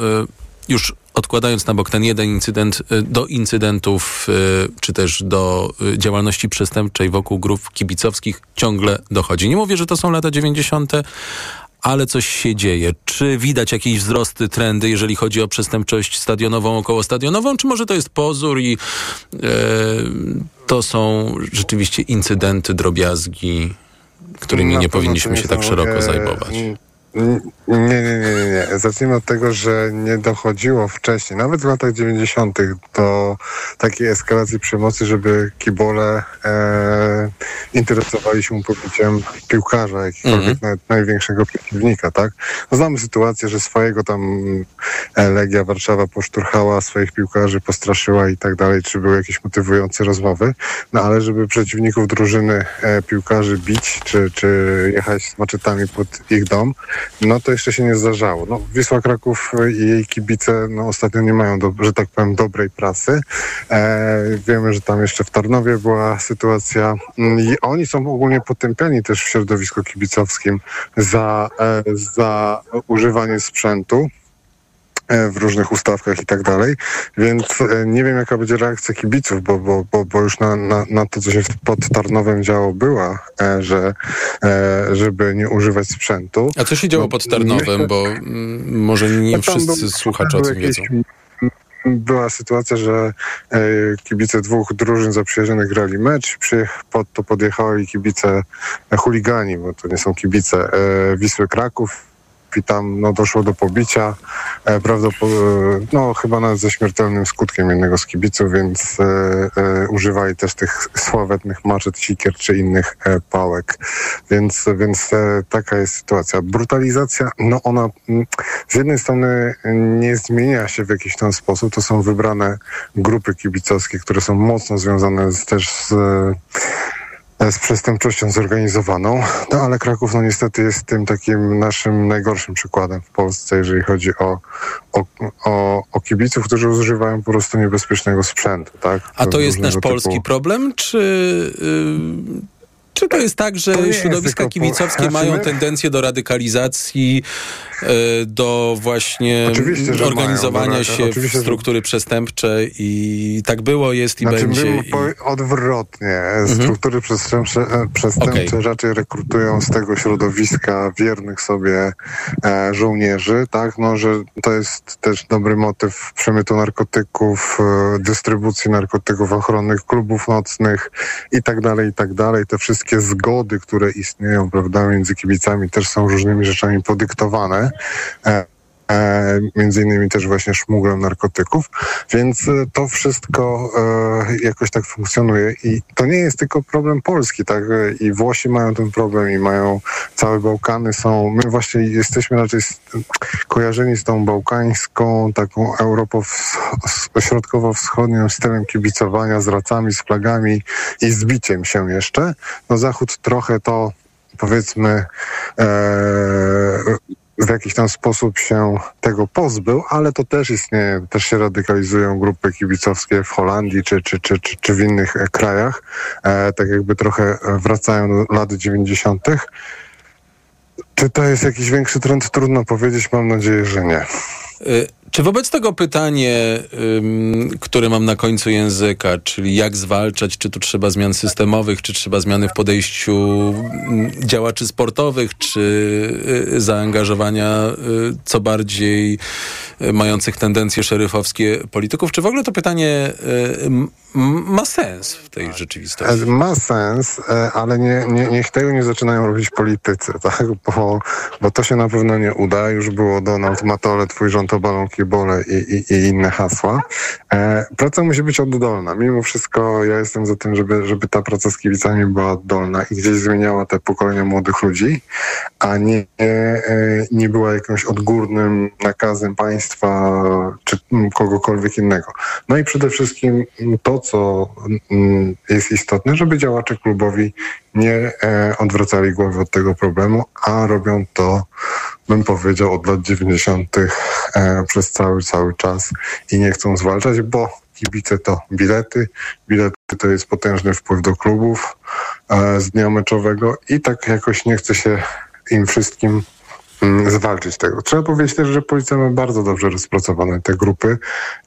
Speaker 3: już odkładając na bok ten jeden incydent, do incydentów czy też do działalności przestępczej wokół grup kibicowskich ciągle dochodzi. Nie mówię, że to są lata 90., ale coś się dzieje. Czy widać jakieś wzrosty, trendy, jeżeli chodzi o przestępczość stadionową, okołostadionową, czy może to jest pozór i e, to są rzeczywiście incydenty, drobiazgi, którymi nie powinniśmy się tak szeroko
Speaker 24: e,
Speaker 3: zajmować?
Speaker 24: Nie, nie, nie, nie, nie. Zacznijmy od tego, że nie dochodziło wcześniej, nawet w latach 90. do takiej eskalacji przemocy, żeby kibole e, interesowali się pobiciem piłkarza, jakiegokolwiek nawet największego przeciwnika, tak? No, znamy sytuację, że swojego tam e, Legia Warszawa poszturchała swoich piłkarzy, postraszyła i tak dalej, czy były jakieś motywujące rozmowy, no ale żeby przeciwników drużyny e, piłkarzy bić, czy, czy jechać z maczetami pod ich dom, no to jeszcze się nie zdarzało. No, Wisła Kraków i jej kibice no, ostatnio nie mają, do, że tak powiem, dobrej prasy. E, wiemy, że tam jeszcze w Tarnowie była sytuacja mm, i oni są ogólnie potępiani też w środowisku kibicowskim za, e, za używanie sprzętu. E, w różnych ustawkach i tak dalej, więc e, nie wiem jaka będzie reakcja kibiców, bo, bo, bo, bo już na, na, na to, co się pod Tarnowem działo była, e, że żeby nie używać sprzętu.
Speaker 3: A co się działo pod Tarnowem, bo mm, może nie wszyscy słuchacze o tym wiedzą.
Speaker 24: była sytuacja, że e, kibice dwóch drużyn zaprzyjaźnionych grali mecz, pod to podjechali kibice chuligani, bo to nie są kibice e, Wisły Kraków i tam no, doszło do pobicia, e, prawdopodobnie, no chyba nawet ze śmiertelnym skutkiem jednego z kibiców, więc e, e, używali też tych sławetnych maczet, sikier czy innych e, pałek. Więc, więc e, taka jest sytuacja. Brutalizacja, no ona m, z jednej strony nie zmienia się w jakiś ten sposób, to są wybrane grupy kibicowskie, które są mocno związane z, też z z przestępczością zorganizowaną. No ale Kraków no niestety jest tym takim naszym najgorszym przykładem w Polsce, jeżeli chodzi o, o, o, o kibiców, którzy używają po prostu niebezpiecznego sprzętu. Tak?
Speaker 3: A to jest nasz typu... polski problem, czy... Czy to jest tak, że środowiska kibicowskie mają tendencję do radykalizacji, e, do właśnie organizowania mają, się w struktury że... przestępcze i tak było, jest i znaczy, będzie. I...
Speaker 24: Odwrotnie. Mhm. Struktury przestępcze, e, przestępcze okay. raczej rekrutują z tego środowiska wiernych sobie e, żołnierzy, tak? No, że to jest też dobry motyw przemytu narkotyków, dystrybucji narkotyków ochronnych, klubów nocnych i tak dalej, i tak dalej. Te wszystkie wszystkie zgody, które istnieją prawda, między kibicami też są różnymi rzeczami podyktowane. E, między innymi też właśnie szmuglem narkotyków, więc e, to wszystko e, jakoś tak funkcjonuje i to nie jest tylko problem Polski, tak, i Włosi mają ten problem i mają, całe Bałkany są, my właśnie jesteśmy raczej kojarzeni z tą bałkańską, taką Europą środkowo-wschodnią stylem kibicowania z racami, z flagami i z biciem się jeszcze. No Zachód trochę to powiedzmy e, w jakiś tam sposób się tego pozbył, ale to też istnieje, też się radykalizują grupy kibicowskie w Holandii czy, czy, czy, czy, czy w innych krajach, e, tak jakby trochę wracają do lat 90. Czy to jest jakiś większy trend? Trudno powiedzieć, mam nadzieję, że nie.
Speaker 3: Y, czy wobec tego pytanie, które mam na końcu języka, czyli jak zwalczać, czy tu trzeba zmian systemowych, czy trzeba zmiany w podejściu działaczy sportowych, czy y, zaangażowania y, co bardziej mających tendencje szeryfowskie polityków, czy w ogóle to pytanie ma sens w tej rzeczywistości?
Speaker 24: E, ma sens, e, ale nie, nie, niech tego nie zaczynają robić politycy, tak? Bo, bo to się na pewno nie uda. Już było Donald Matole, twój rząd to bole i, i, i inne hasła. E, praca musi być oddolna. Mimo wszystko ja jestem za tym, żeby, żeby ta praca z kibicami była oddolna i gdzieś zmieniała te pokolenia młodych ludzi, a nie, e, nie była jakimś odgórnym nakazem państwa czy kogokolwiek innego. No i przede wszystkim to, co mm, jest istotne, żeby działacze klubowi nie e, odwracali głowy od tego problemu, a robią to, bym powiedział, od lat 90. E, przez cały, cały czas i nie chcą zwalczać, bo kibice to bilety, bilety to jest potężny wpływ do klubów e, z dnia meczowego i tak jakoś nie chce się im wszystkim zwalczyć tego. Trzeba powiedzieć też, że policja ma bardzo dobrze rozpracowane te grupy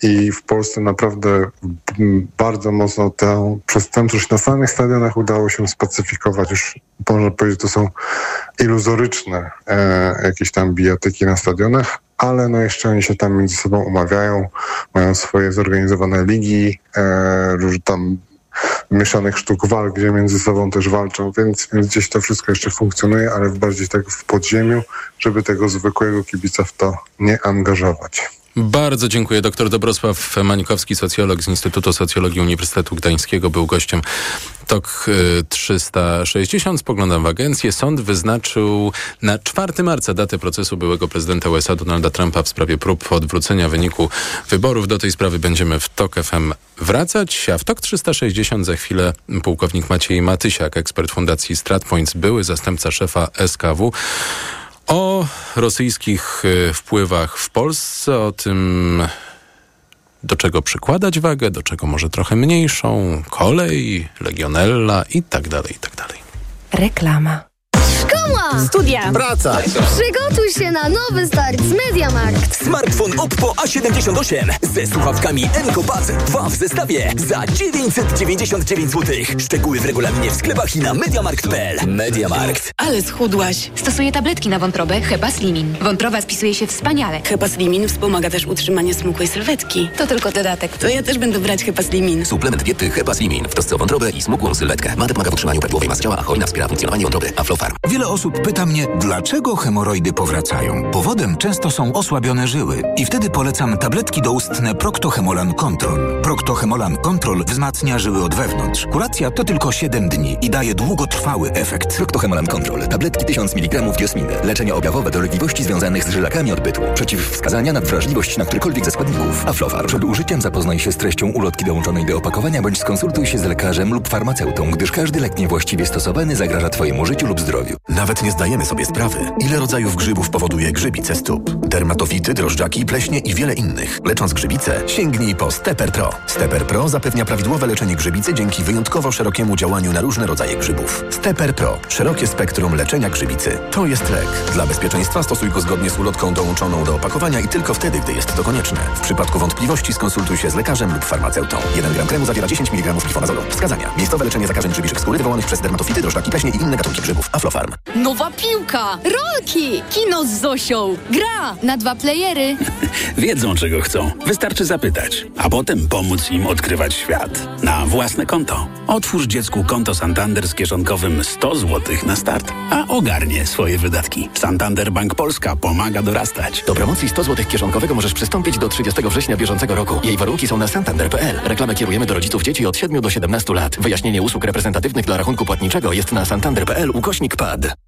Speaker 24: i w Polsce naprawdę bardzo mocno tę przestępczość na samych stadionach udało się spacyfikować. Już można powiedzieć, to są iluzoryczne e, jakieś tam bijatyki na stadionach, ale no jeszcze oni się tam między sobą umawiają, mają swoje zorganizowane ligi, e, tam mieszanych sztuk walk, gdzie między sobą też walczą, więc, więc gdzieś to wszystko jeszcze funkcjonuje, ale bardziej tak w podziemiu, żeby tego zwykłego kibica w to nie angażować.
Speaker 3: Bardzo dziękuję. Doktor Dobrosław Mańkowski, socjolog z Instytutu Socjologii Uniwersytetu Gdańskiego, był gościem TOK 360. Spoglądam w agencję. Sąd wyznaczył na 4 marca datę procesu byłego prezydenta USA Donalda Trumpa w sprawie prób odwrócenia wyniku wyborów. Do tej sprawy będziemy w TOK FM wracać, a w TOK 360 za chwilę pułkownik Maciej Matysiak, ekspert Fundacji StratPoints, były zastępca szefa SKW. O rosyjskich y, wpływach w Polsce, o tym do czego przykładać wagę, do czego może trochę mniejszą, kolej, legionella i tak dalej, i tak dalej.
Speaker 19: Reklama.
Speaker 25: Szkoła!
Speaker 26: Studia.
Speaker 25: Praca. Przygotuj się na nowy start z MediaMarkt.
Speaker 27: Smartfon Oppo A78 ze słuchawkami Encopass 2 w zestawie za 999 zł. Szczegóły w regulaminie w sklepach i na mediamarkt.pl. Mediamarkt.
Speaker 28: Ale schudłaś. Stosuję tabletki na wątrobę Hepa Slimin. Wątroba spisuje się wspaniale.
Speaker 26: Hepa Slimin wspomaga też utrzymanie smukłej sylwetki.
Speaker 28: To tylko dodatek.
Speaker 26: To ja też będę brać Hepa Slimin.
Speaker 21: Suplement diety Hepa Slimin w trosce o wątrobę i smukłą sylwetkę. Mate pomaga w utrzymaniu prawidłowej masy ciała, a hojna wspiera funkcjonowanie wątroby. Aflofarm.
Speaker 29: Wiele osób pyta mnie, dlaczego hemoroidy powracają. Powodem często są osłabione żyły i wtedy polecam tabletki doustne Proctohemolan Control. Proctohemolan Control wzmacnia żyły od wewnątrz. Kuracja to tylko 7 dni i daje długotrwały efekt.
Speaker 21: Proctohemolan Control. Tabletki 1000 mg diosminy. Leczenie objawowe dolegliwości związanych z żylakami odbytu. Przeciwwskazania na wrażliwość na którykolwiek ze składników. Aflofarm. Przed użyciem zapoznaj się z treścią ulotki dołączonej do opakowania bądź skonsultuj się z lekarzem lub farmaceutą, gdyż każdy lek niewłaściwie stosowany zagraża Twojemu życiu lub zdrowiu.
Speaker 30: Nawet nie zdajemy sobie sprawy, ile rodzajów grzybów powoduje grzybice stóp. Dermatofity, drożdżaki, pleśnie i wiele innych. Lecząc grzybice, sięgnij po Stepper Pro. Stepper Pro zapewnia prawidłowe leczenie grzybicy dzięki wyjątkowo szerokiemu działaniu na różne rodzaje grzybów. Stepper Pro. Szerokie spektrum leczenia grzybicy. To jest lek. Dla bezpieczeństwa stosuj go zgodnie z ulotką dołączoną do opakowania i tylko wtedy, gdy jest to konieczne. W przypadku wątpliwości skonsultuj się z lekarzem lub farmaceutą. 1 gram kremu zawiera 10 mg glifonazolu. Wskazania. Miejscowe leczenie zakażeń grzybiczych skóry wywołanych przez dermatofity, drożdżaki, pleśnie i inne gatunki grzybów. Aflofarm.
Speaker 25: Nowa piłka, rolki, kino z Zosią, gra na dwa playery.
Speaker 31: Wiedzą, czego chcą. Wystarczy zapytać, a potem pomóc im odkrywać świat na własne konto. Otwórz dziecku konto Santander z kieszonkowym 100 zł na start, a ogarnie swoje wydatki. Santander Bank Polska pomaga dorastać.
Speaker 21: Do promocji 100 zł kieszonkowego możesz przystąpić do 30 września bieżącego roku. Jej warunki są na santander.pl. Reklamę kierujemy do rodziców dzieci od 7 do 17 lat. Wyjaśnienie usług reprezentatywnych dla rachunku płatniczego jest na santander.pl ukośnik pad.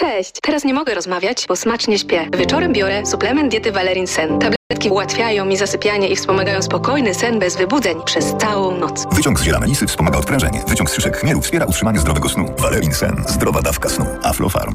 Speaker 32: Cześć, teraz nie mogę rozmawiać, bo smacznie śpię. Wieczorem biorę suplement diety Valerin Sen. Tabletki ułatwiają mi zasypianie i wspomagają spokojny sen bez wybudzeń przez całą noc.
Speaker 30: Wyciąg z ziela melisy wspomaga odprężenie. Wyciąg z szyszek chmielu wspiera utrzymanie zdrowego snu. Valerin Sen. Zdrowa dawka snu. Aflofarm.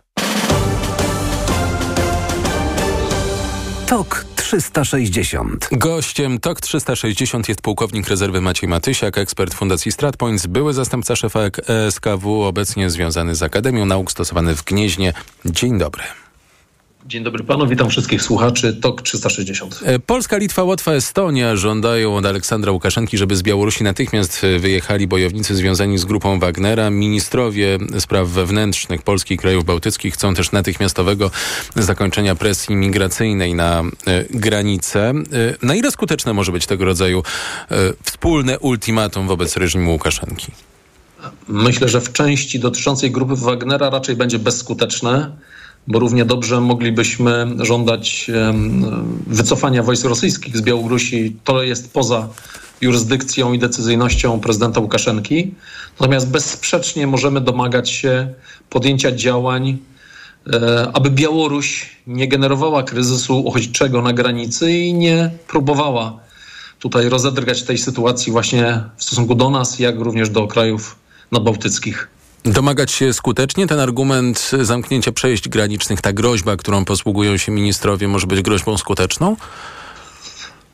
Speaker 21: TOK 360.
Speaker 3: Gościem TOK 360 jest pułkownik rezerwy Maciej Matysiak, ekspert Fundacji StratPoints, były zastępca szefa SKW, obecnie związany z Akademią Nauk Stosowany w Gnieźnie. Dzień dobry.
Speaker 33: Dzień dobry panu, witam wszystkich słuchaczy TOK 360.
Speaker 3: E, Polska, Litwa, Łotwa, Estonia żądają od Aleksandra Łukaszenki, żeby z Białorusi natychmiast wyjechali bojownicy związani z grupą Wagnera. Ministrowie spraw wewnętrznych Polski i krajów bałtyckich chcą też natychmiastowego zakończenia presji migracyjnej na e, granicę. E, na ile skuteczne może być tego rodzaju wspólne ultimatum wobec reżimu Łukaszenki?
Speaker 33: Myślę, że w części dotyczącej grupy Wagnera raczej będzie bezskuteczne bo równie dobrze moglibyśmy żądać wycofania wojsk rosyjskich z Białorusi. To jest poza jurysdykcją i decyzyjnością prezydenta Łukaszenki. Natomiast bezsprzecznie możemy domagać się podjęcia działań, e, aby Białoruś nie generowała kryzysu uchodźczego na granicy i nie próbowała tutaj rozedrgać tej sytuacji właśnie w stosunku do nas, jak również do krajów nadbałtyckich.
Speaker 3: Domagać się skutecznie ten argument zamknięcia przejść granicznych, ta groźba, którą posługują się ministrowie, może być groźbą skuteczną?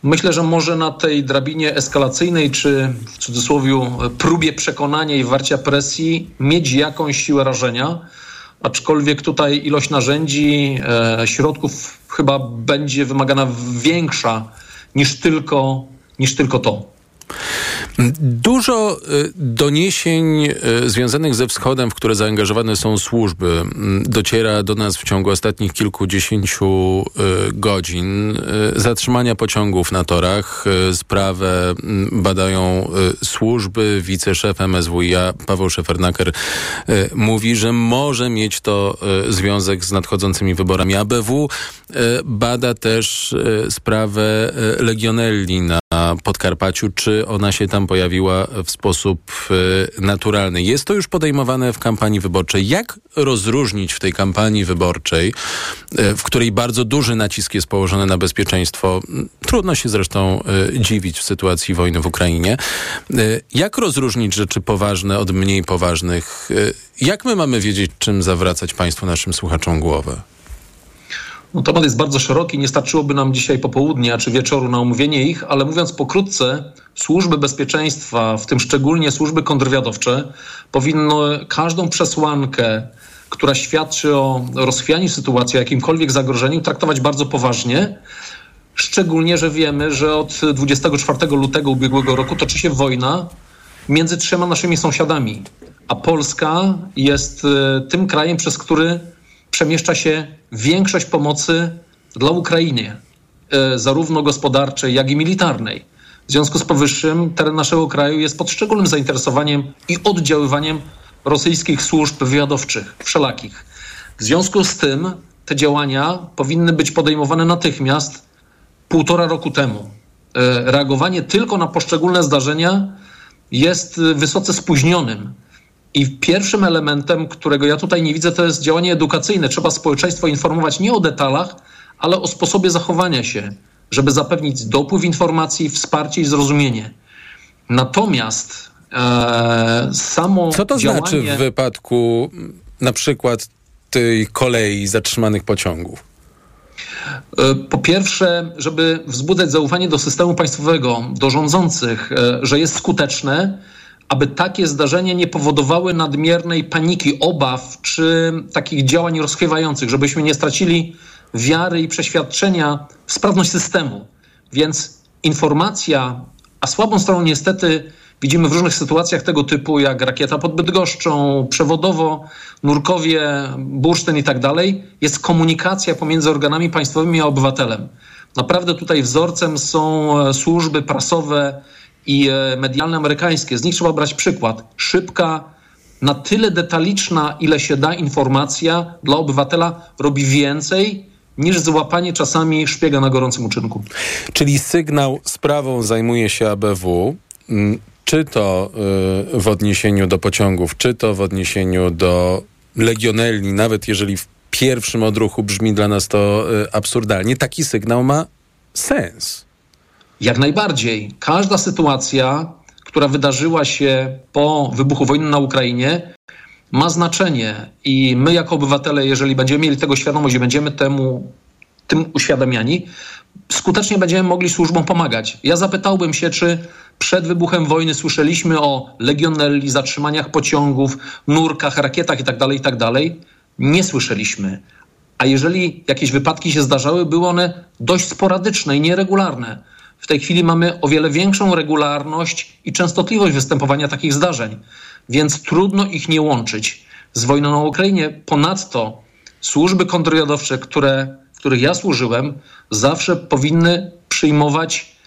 Speaker 33: Myślę, że może na tej drabinie eskalacyjnej, czy w cudzysłowie próbie przekonania i warcia presji, mieć jakąś siłę rażenia. Aczkolwiek tutaj ilość narzędzi, e, środków chyba będzie wymagana większa niż tylko, niż tylko to.
Speaker 3: Dużo y, doniesień y, związanych ze wschodem, w które zaangażowane są służby, mm, dociera do nas w ciągu ostatnich kilkudziesięciu y, godzin. Zatrzymania pociągów na torach. Sprawę mm, badają służby. Wiceszef MSWiA Paweł Szefernaker mówi, że może mieć to związek z nadchodzącymi wyborami. ABW bada też sprawę legionelli na Podkarpaciu. Czy ona się tam pojawiła w sposób e, naturalny. Jest to już podejmowane w kampanii wyborczej. Jak rozróżnić w tej kampanii wyborczej, e, w której bardzo duży nacisk jest położony na bezpieczeństwo, trudno się zresztą e, dziwić w sytuacji wojny w Ukrainie, jak rozróżnić rzeczy poważne od mniej poważnych? Jak my mamy wiedzieć, czym zawracać Państwu, naszym słuchaczom głowę?
Speaker 33: No, temat jest bardzo szeroki, nie starczyłoby nam dzisiaj popołudnia czy wieczoru na omówienie ich, ale mówiąc pokrótce, służby bezpieczeństwa, w tym szczególnie służby kontrwywiadowcze, powinny każdą przesłankę, która świadczy o rozchwianiu sytuacji, o jakimkolwiek zagrożeniu, traktować bardzo poważnie. Szczególnie, że wiemy, że od 24 lutego ubiegłego roku toczy się wojna między trzema naszymi sąsiadami, a Polska jest e, tym krajem, przez który przemieszcza się większość pomocy dla Ukrainy, e, zarówno gospodarczej, jak i militarnej. W związku z powyższym teren naszego kraju jest pod szczególnym zainteresowaniem i oddziaływaniem rosyjskich służb wywiadowczych, wszelakich. W związku z tym te działania powinny być podejmowane natychmiast, półtora roku temu. E, reagowanie tylko na poszczególne zdarzenia jest wysoce spóźnionym. I pierwszym elementem, którego ja tutaj nie widzę, to jest działanie edukacyjne. Trzeba społeczeństwo informować nie o detalach, ale o sposobie zachowania się, żeby zapewnić dopływ informacji, wsparcie i zrozumienie. Natomiast e, samo.
Speaker 3: Co to
Speaker 33: działanie...
Speaker 3: znaczy w wypadku na przykład tej kolei zatrzymanych pociągów?
Speaker 33: E, po pierwsze, żeby wzbudzać zaufanie do systemu państwowego, do rządzących, e, że jest skuteczne, aby takie zdarzenia nie powodowały nadmiernej paniki, obaw czy takich działań rozchwiewających, żebyśmy nie stracili wiary i przeświadczenia w sprawność systemu. Więc informacja, a słabą stroną niestety widzimy w różnych sytuacjach tego typu, jak rakieta pod Bydgoszczą, przewodowo, nurkowie, bursztyn i tak dalej, jest komunikacja pomiędzy organami państwowymi a obywatelem. Naprawdę tutaj wzorcem są e, służby prasowe, i e, medialne amerykańskie. Z nich trzeba brać przykład. Szybka, na tyle detaliczna, ile się da informacja dla obywatela robi więcej niż złapanie czasami szpiega na gorącym uczynku.
Speaker 3: Czyli sygnał sprawą zajmuje się ABW, mm, czy to y, w odniesieniu do pociągów, czy to w odniesieniu do legionelli, nawet jeżeli w pierwszym odruchu brzmi dla nas to y, absurdalnie, taki sygnał ma sens.
Speaker 33: Jak najbardziej. Każda sytuacja, która wydarzyła się po wybuchu wojny na Ukrainie, ma znaczenie i my jako obywatele, jeżeli będziemy mieli tego świadomość i będziemy temu tym uświadamiani, skutecznie będziemy mogli służbom pomagać. Ja zapytałbym się, czy przed wybuchem wojny słyszeliśmy o legionelli, zatrzymaniach pociągów, nurkach, rakietach itd., tak itd. Tak Nie słyszeliśmy. A jeżeli jakieś wypadki się zdarzały, były one dość sporadyczne i nieregularne. W tej chwili mamy o wiele większą regularność i częstotliwość występowania takich zdarzeń, więc trudno ich nie łączyć z wojną na Ukrainie. Ponadto służby kontrwywiadowcze, które, w których ja służyłem, zawsze powinny przyjmować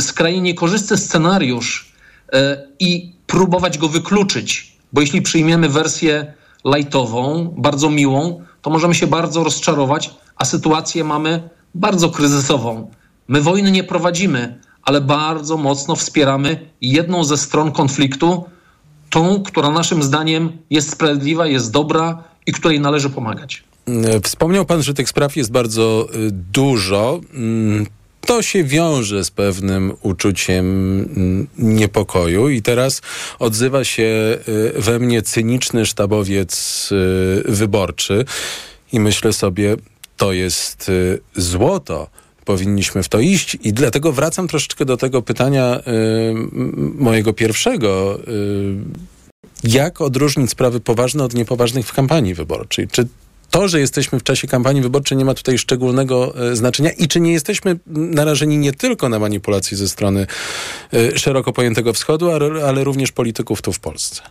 Speaker 33: skrajnie niekorzystny scenariusz yy, i próbować go wykluczyć, bo jeśli przyjmiemy wersję lightową, bardzo miłą, to możemy się bardzo rozczarować, a sytuację mamy bardzo kryzysową. My wojny nie prowadzimy, ale bardzo mocno wspieramy jedną ze stron konfliktu, tą, która naszym zdaniem jest sprawiedliwa, jest dobra i której należy pomagać.
Speaker 3: Wspomniał pan, że tych spraw jest bardzo y, dużo. Mm, to się wiąże z pewnym uczuciem mm, niepokoju i teraz odzywa się y, we mnie cyniczny sztabowiec y, wyborczy i myślę sobie, to jest złoto powinniśmy w to iść. I dlatego wracam troszeczkę do tego pytania y, mojego pierwszego. Y, jak odróżnić sprawy poważne od niepoważnych w kampanii wyborczej? Czy to, że jesteśmy w czasie kampanii wyborczej nie ma tutaj szczególnego e, znaczenia i czy nie jesteśmy narażeni nie tylko na manipulacje ze strony szeroko pojętego wschodu, ale również polityków tu w Polsce?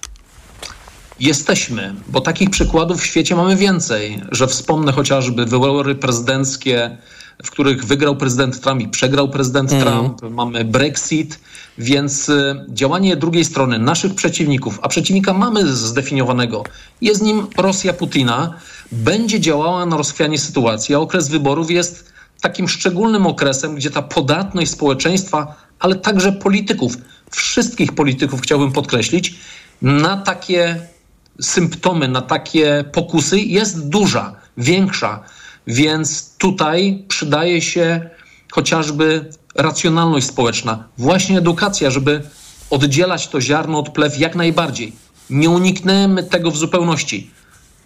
Speaker 33: Jesteśmy, bo takich przykładów w świecie mamy więcej, że wspomnę chociażby wybory prezydenckie w których wygrał prezydent Trump i przegrał prezydent mm. Trump. Mamy Brexit, więc y, działanie drugiej strony, naszych przeciwników, a przeciwnika mamy zdefiniowanego, jest nim Rosja Putina, będzie działała na rozchwianie sytuacji, a okres wyborów jest takim szczególnym okresem, gdzie ta podatność społeczeństwa, ale także polityków, wszystkich polityków chciałbym podkreślić, na takie symptomy, na takie pokusy jest duża, większa więc tutaj przydaje się chociażby racjonalność społeczna, właśnie edukacja, żeby oddzielać to ziarno od plew jak najbardziej. Nie unikniemy tego w zupełności.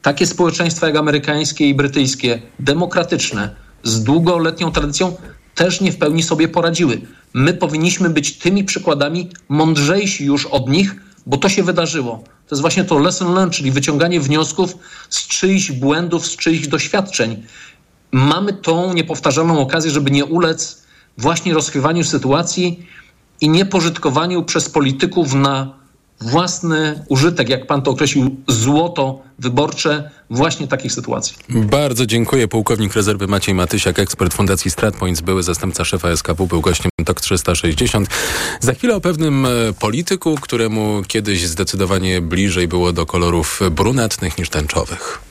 Speaker 33: Takie społeczeństwa jak amerykańskie i brytyjskie, demokratyczne, z długoletnią tradycją, też nie w pełni sobie poradziły. My powinniśmy być tymi przykładami mądrzejsi już od nich, bo to się wydarzyło. To jest właśnie to lesson learned, czyli wyciąganie wniosków z czyichś błędów, z czyichś doświadczeń mamy tą niepowtarzalną okazję, żeby nie ulec właśnie rozchwywaniu sytuacji i niepożytkowaniu przez polityków na własny użytek, jak pan to określił, złoto wyborcze właśnie takich sytuacji.
Speaker 3: Bardzo dziękuję. Pułkownik rezerwy Maciej Matysiak, ekspert Fundacji StratPoints, były zastępca szefa SKW, był gościem TOK 360. Za chwilę o pewnym e, polityku, któremu kiedyś zdecydowanie bliżej było do kolorów brunatnych niż tęczowych.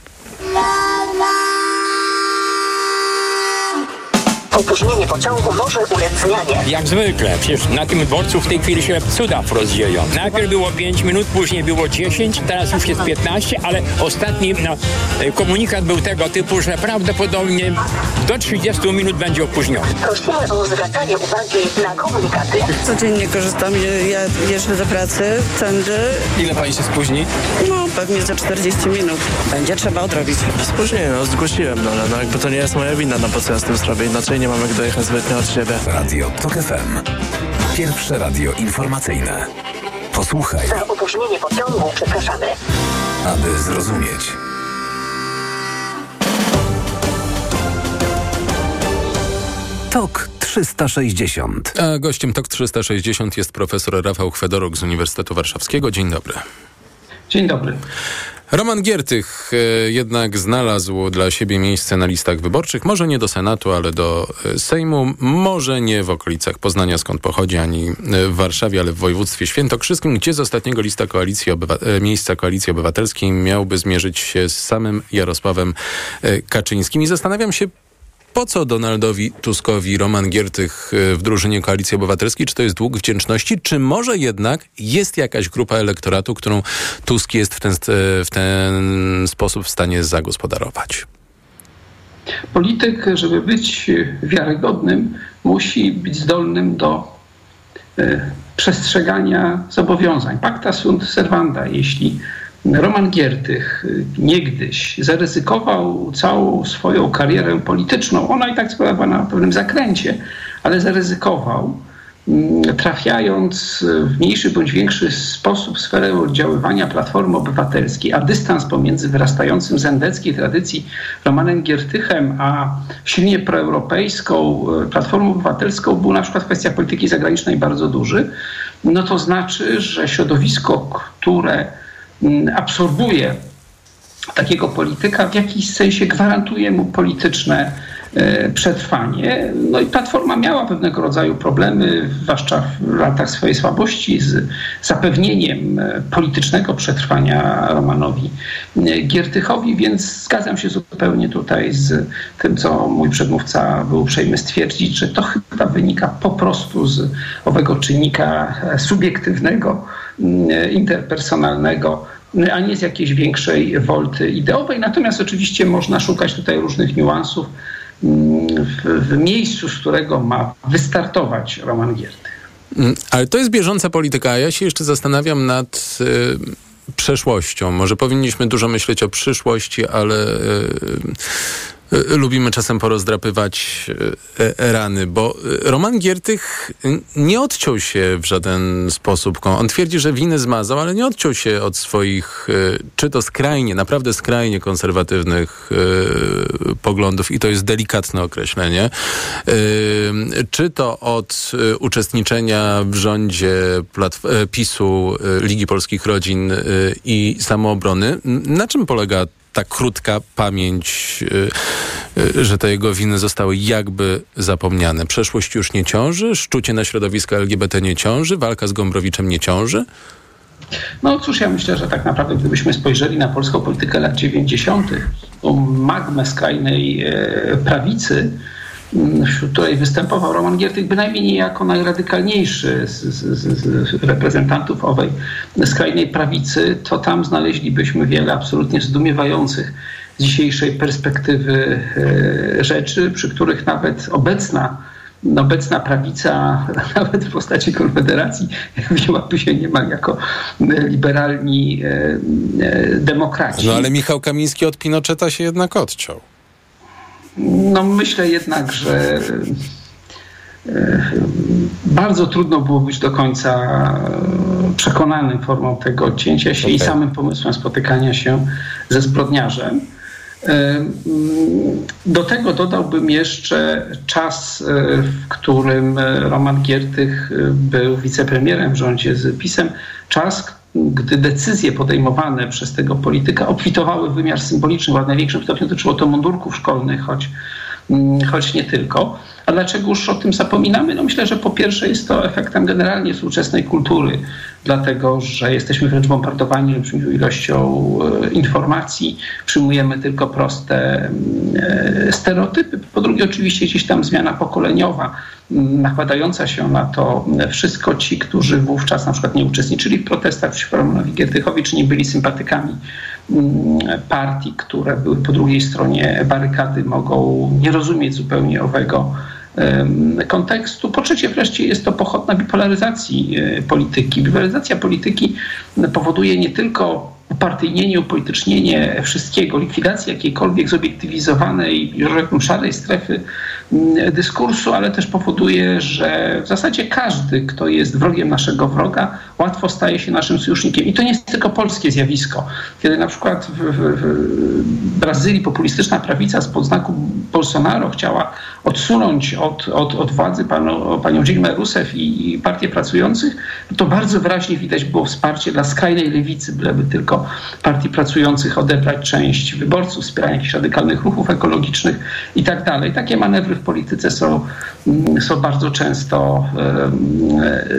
Speaker 34: Opóźnienie pociągu może ulec zmianie.
Speaker 35: Jak zwykle, przecież na tym dworcu w tej chwili się cuda rozdzieją. Najpierw było 5 minut, później było 10, teraz już jest 15, ale ostatni no, komunikat był tego typu, że prawdopodobnie do 30 minut będzie opóźniony.
Speaker 34: Prosimy o zwracanie uwagi na komunikaty.
Speaker 36: Codziennie korzystam, ja jeżdżę do pracy tędy.
Speaker 37: Ile pani się spóźni?
Speaker 36: No, pewnie za 40 minut. Będzie trzeba odrobić.
Speaker 37: Spóźnienie, no zgłosiłem, no ale no, jakby to nie jest moja wina, no po co ja z tym zrobię, inaczej nie mamy jak dojechać zbytnio od siebie.
Speaker 29: Radio TOK FM. Pierwsze radio informacyjne. Posłuchaj.
Speaker 34: Za opóźnienie pociągu przepraszamy.
Speaker 29: Aby zrozumieć. TOK 360.
Speaker 3: A gościem TOK 360 jest profesor Rafał Chwedoruk z Uniwersytetu Warszawskiego. Dzień dobry.
Speaker 38: Dzień dobry.
Speaker 3: Roman Giertych e, jednak znalazł dla siebie miejsce na listach wyborczych, może nie do Senatu, ale do e, Sejmu, może nie w okolicach Poznania, skąd pochodzi, ani e, w Warszawie, ale w województwie świętokrzyskim, gdzie z ostatniego lista koalicji obywa- miejsca Koalicji Obywatelskiej miałby zmierzyć się z samym Jarosławem Kaczyńskim. I zastanawiam się, po co Donaldowi Tuskowi Roman Giertych y, w drużynie Koalicji Obywatelskiej? Czy to jest dług wdzięczności? Czy może jednak jest jakaś grupa elektoratu, którą Tusk jest w ten, w ten sposób w stanie zagospodarować?
Speaker 38: Polityk, żeby być wiarygodnym, musi być zdolnym do y, przestrzegania zobowiązań. Pacta sunt servanda. Jeśli Roman Giertych y, niegdyś zaryzykował całą swoją karierę polityczną. Ona i tak była na pewnym zakręcie, ale zaryzykował, mm, trafiając w mniejszy bądź większy sposób w sferę oddziaływania Platformy Obywatelskiej, a dystans pomiędzy wyrastającym z endeckiej tradycji Romanem Giertychem, a silnie proeuropejską y, Platformą Obywatelską był na przykład kwestia polityki zagranicznej bardzo duży, no to znaczy, że środowisko, które absorbuje takiego polityka, w jakiś sensie gwarantuje mu polityczne e, przetrwanie. No i Platforma miała pewnego rodzaju problemy, zwłaszcza w latach swojej słabości, z zapewnieniem e, politycznego przetrwania Romanowi e, Giertychowi, więc zgadzam się zupełnie tutaj z tym, co mój przedmówca był uprzejmy stwierdzić, że to chyba wynika po prostu z owego czynnika subiektywnego, mm, interpersonalnego, a nie z jakiejś większej wolty ideowej. Natomiast oczywiście można szukać tutaj różnych niuansów. w, w miejscu, z którego ma wystartować Roman Giertych.
Speaker 3: Mm, ale to jest bieżąca polityka, ja się jeszcze zastanawiam nad y, przeszłością. Może powinniśmy dużo myśleć o przyszłości, ale y, lubimy czasem porozdrapywać e, e, rany, bo Roman Giertych nie odciął się w żaden sposób. On twierdzi, że winy zmazał, ale nie odciął się od swoich, czy to skrajnie, naprawdę skrajnie konserwatywnych poglądów i to jest delikatne określenie, czy to od uczestniczenia w rządzie PiSu, Ligi Polskich Rodzin i Samoobrony. Na czym polega ta krótka pamięć, y, y, że te jego winy zostały jakby zapomniane. Przeszłość już nie ciąży, szczucie na środowisko LGBT nie ciąży, walka z Gombrowiczem nie ciąży.
Speaker 38: No cóż, ja myślę, że tak naprawdę gdybyśmy spojrzeli na polską politykę lat 90., tą magmę skrajnej e, prawicy, wśród której występował Roman Giertych bynajmniej nie jako najradykalniejszy z, z, z, reprezentantów owej skrajnej prawicy, to tam znaleźlibyśmy wiele absolutnie zdumiewających z dzisiejszej perspektywy e, rzeczy, przy których nawet obecna obecna prawica, nawet w postaci Konfederacji, wzięłaby się niemal jako liberalni e, e, demokraci.
Speaker 3: No ale Michał Kamiński od Pinocheta się jednak odciął.
Speaker 38: No myślę jednak, że e, bardzo trudno było być do końca przekonanym formą tego odcięcia się okay. i samym pomysłem spotykania się ze zbrodniarzem. E, do tego dodałbym jeszcze czas, e, w którym Roman Giertych był wicepremierem w rządzie z PiSem. Czas, gdy decyzje podejmowane przez tego polityka obfitowały w wymiar symboliczny, bo w największym stopniu dotyczyło to mundurków szkolnych, choć, mm, choć nie tylko. A dlaczego już o tym zapominamy? No myślę, że po pierwsze jest to efektem generalnie współczesnej kultury, dlatego że jesteśmy wręcz bombardowani olbrzymią ilością e, informacji, przyjmujemy tylko proste e, stereotypy. Po drugie oczywiście gdzieś tam zmiana pokoleniowa, nakładająca się na to wszystko ci, którzy wówczas na przykład nie uczestniczyli w protestach przeciwko Romanowi Giertychowi, czy nie byli sympatykami partii, które były po drugiej stronie barykady, mogą nie rozumieć zupełnie owego kontekstu. Po trzecie wreszcie jest to pochodna bipolaryzacji e, polityki. Bipolaryzacja polityki powoduje nie tylko upartyjnienie, upolitycznienie wszystkiego, likwidacja jakiejkolwiek zobiektywizowanej, rzekłbym, szarej strefy mm, dyskursu, ale też powoduje, że w zasadzie każdy, kto jest wrogiem naszego wroga, łatwo staje się naszym sojusznikiem. I to nie jest tylko polskie zjawisko. Kiedy na przykład w, w, w Brazylii populistyczna prawica spod znaku Bolsonaro chciała odsunąć od, od, od władzy panu, panią Dilmę Rousseff i, i partię pracujących, to bardzo wyraźnie widać było wsparcie dla skrajnej lewicy, byleby tylko partii pracujących odebrać część wyborców, wspierania jakichś radykalnych ruchów ekologicznych i tak dalej. Takie manewry w polityce są, są bardzo często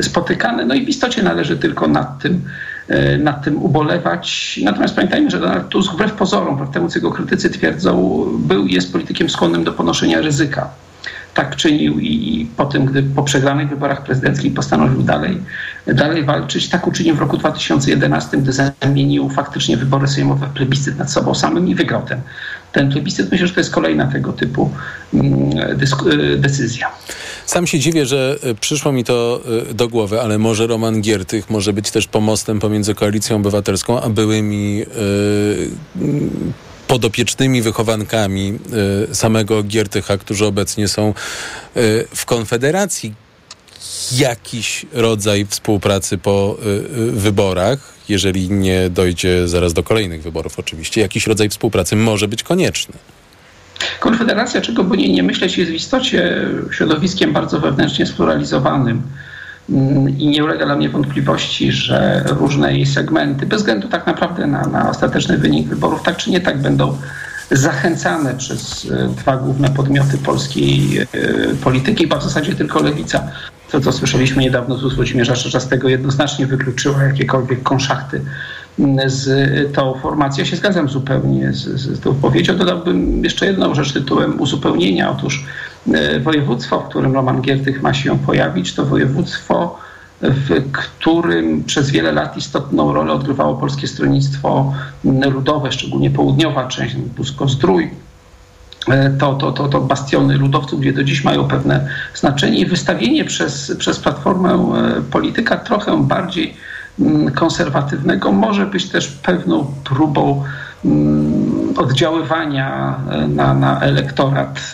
Speaker 38: spotykane. No i w istocie należy tylko nad tym e, nad tym ubolewać. Natomiast pamiętajmy, że Donald Tusk wbrew pozorom, wbrew temu co jego krytycy twierdzą, był jest politykiem skłonnym do ponoszenia ryzyka tak czynił i po tym, gdy po przegranych wyborach prezydenckich postanowił dalej, dalej walczyć, tak uczynił w roku 2011, gdy zamienił faktycznie wybory sejmowe w plebiscyt nad sobą samym i wygrał ten, ten plebiscyt. Myślę, że to jest kolejna tego typu mm, y, decyzja.
Speaker 3: Sam się dziwię, że y, przyszło mi to y, do głowy, ale może Roman Giertych może być też pomostem pomiędzy Koalicją Obywatelską a byłymi yy, podopiecznymi wychowankami y, samego Giertycha, którzy obecnie są y, w Konfederacji. Jakiś rodzaj współpracy po y, wyborach, jeżeli nie dojdzie zaraz do kolejnych wyborów oczywiście, jakiś rodzaj współpracy może być konieczny.
Speaker 38: Konfederacja, czego by nie, myśleć, jest w istocie środowiskiem bardzo wewnętrznie spluralizowanym i nie ulega dla mnie wątpliwości, że różne jej segmenty, bez względu tak naprawdę na, na ostateczny wynik wyborów, tak czy nie tak będą zachęcane przez e, dwa główne podmioty polskiej e, polityki, bo w zasadzie tylko lewica. To, co słyszeliśmy niedawno z ust Włodzimierza Czarzastego, jednoznacznie wykluczyła jakiekolwiek konszachty z tą formacją. Ja się zgadzam zupełnie z, z, z tą wypowiedzią. Dodałbym jeszcze jedną rzecz tytułem uzupełnienia. Otóż e, województwo, w którym Roman Giertych ma się pojawić, to województwo, w którym przez wiele lat istotną rolę odgrywało Polskie Stronnictwo Ludowe, szczególnie południowa część, Busko-Zdrój, to, to, to, to bastiony ludowców, gdzie do dziś mają pewne znaczenie i wystawienie przez, przez Platformę polityka trochę bardziej mm, konserwatywnego może być też pewną próbą mm, oddziaływania na, na elektorat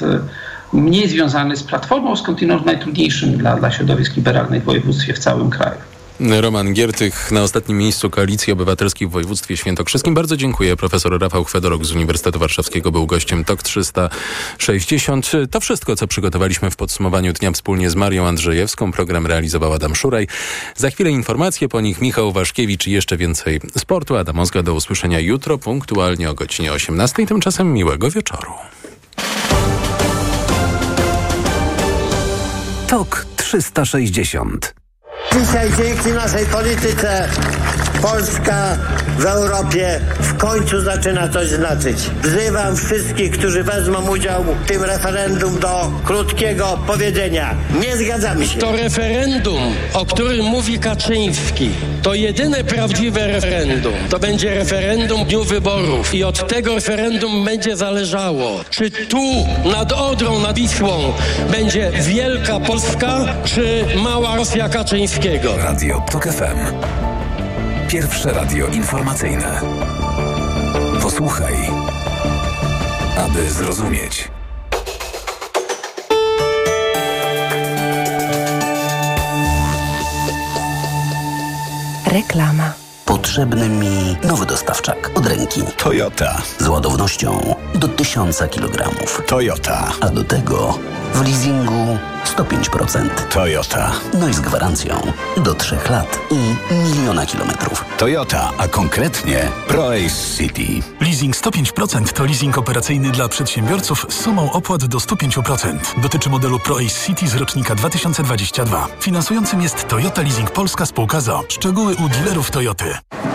Speaker 38: mniej związany z Platformą, skądinąd najtrudniejszym dla, dla środowisk liberalnych w województwie w całym kraju.
Speaker 3: Roman Giertych na ostatnim miejscu Koalicji Obywatelskiej w województwie świętokrzyskim. Bardzo dziękuję. Profesor Rafał Chwedorok z Uniwersytetu Warszawskiego był gościem TOK 360. To wszystko, co przygotowaliśmy w podsumowaniu dnia wspólnie z Marią Andrzejewską. Program realizował Adam Szuraj. Za chwilę informacje, po nich Michał Waszkiewicz i jeszcze więcej sportu. Adam Ozga do usłyszenia jutro punktualnie o godzinie 18. Tymczasem miłego wieczoru.
Speaker 39: TOK 360
Speaker 40: Dzisiaj dzięki naszej polityce Polska w Europie w końcu zaczyna coś znaczyć. Wzywam wszystkich, którzy wezmą udział w tym referendum do krótkiego powiedzenia. Nie zgadzamy się.
Speaker 41: To referendum, o którym mówi Kaczyński, to jedyne prawdziwe referendum. To będzie referendum dniu wyborów i od tego referendum będzie zależało, czy tu nad Odrą, nad Wisłą będzie wielka Polska, czy mała Rosja Kaczyńskiego.
Speaker 39: Radio TOK FM. Pierwsze radio informacyjne. Posłuchaj, aby zrozumieć.
Speaker 42: Reklama.
Speaker 43: Potrzebny mi nowy dostawczak od ręki.
Speaker 39: Toyota.
Speaker 43: Z ładownością do 1000 kg.
Speaker 39: Toyota.
Speaker 43: A do tego w leasingu 105%.
Speaker 39: Toyota.
Speaker 43: No i z gwarancją do 3 lat i miliona kilometrów.
Speaker 39: Toyota, a konkretnie ProAce City.
Speaker 44: Leasing 105% to leasing operacyjny dla przedsiębiorców z sumą opłat do 105%. Dotyczy modelu ProAce City z rocznika 2022. Finansującym jest Toyota Leasing Polska Spółka ZO. Szczegóły u dealerów Toyoty.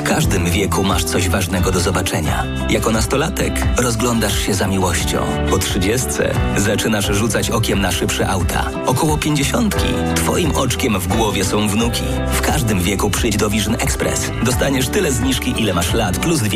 Speaker 21: W każdym wieku masz coś ważnego do zobaczenia. Jako nastolatek rozglądasz się za miłością. Po trzydziestce zaczynasz rzucać okiem na szybsze auta. Około pięćdziesiątki twoim oczkiem w głowie są wnuki. W każdym wieku przyjdź do Vision Express. Dostaniesz tyle zniżki, ile masz lat, plus dwie.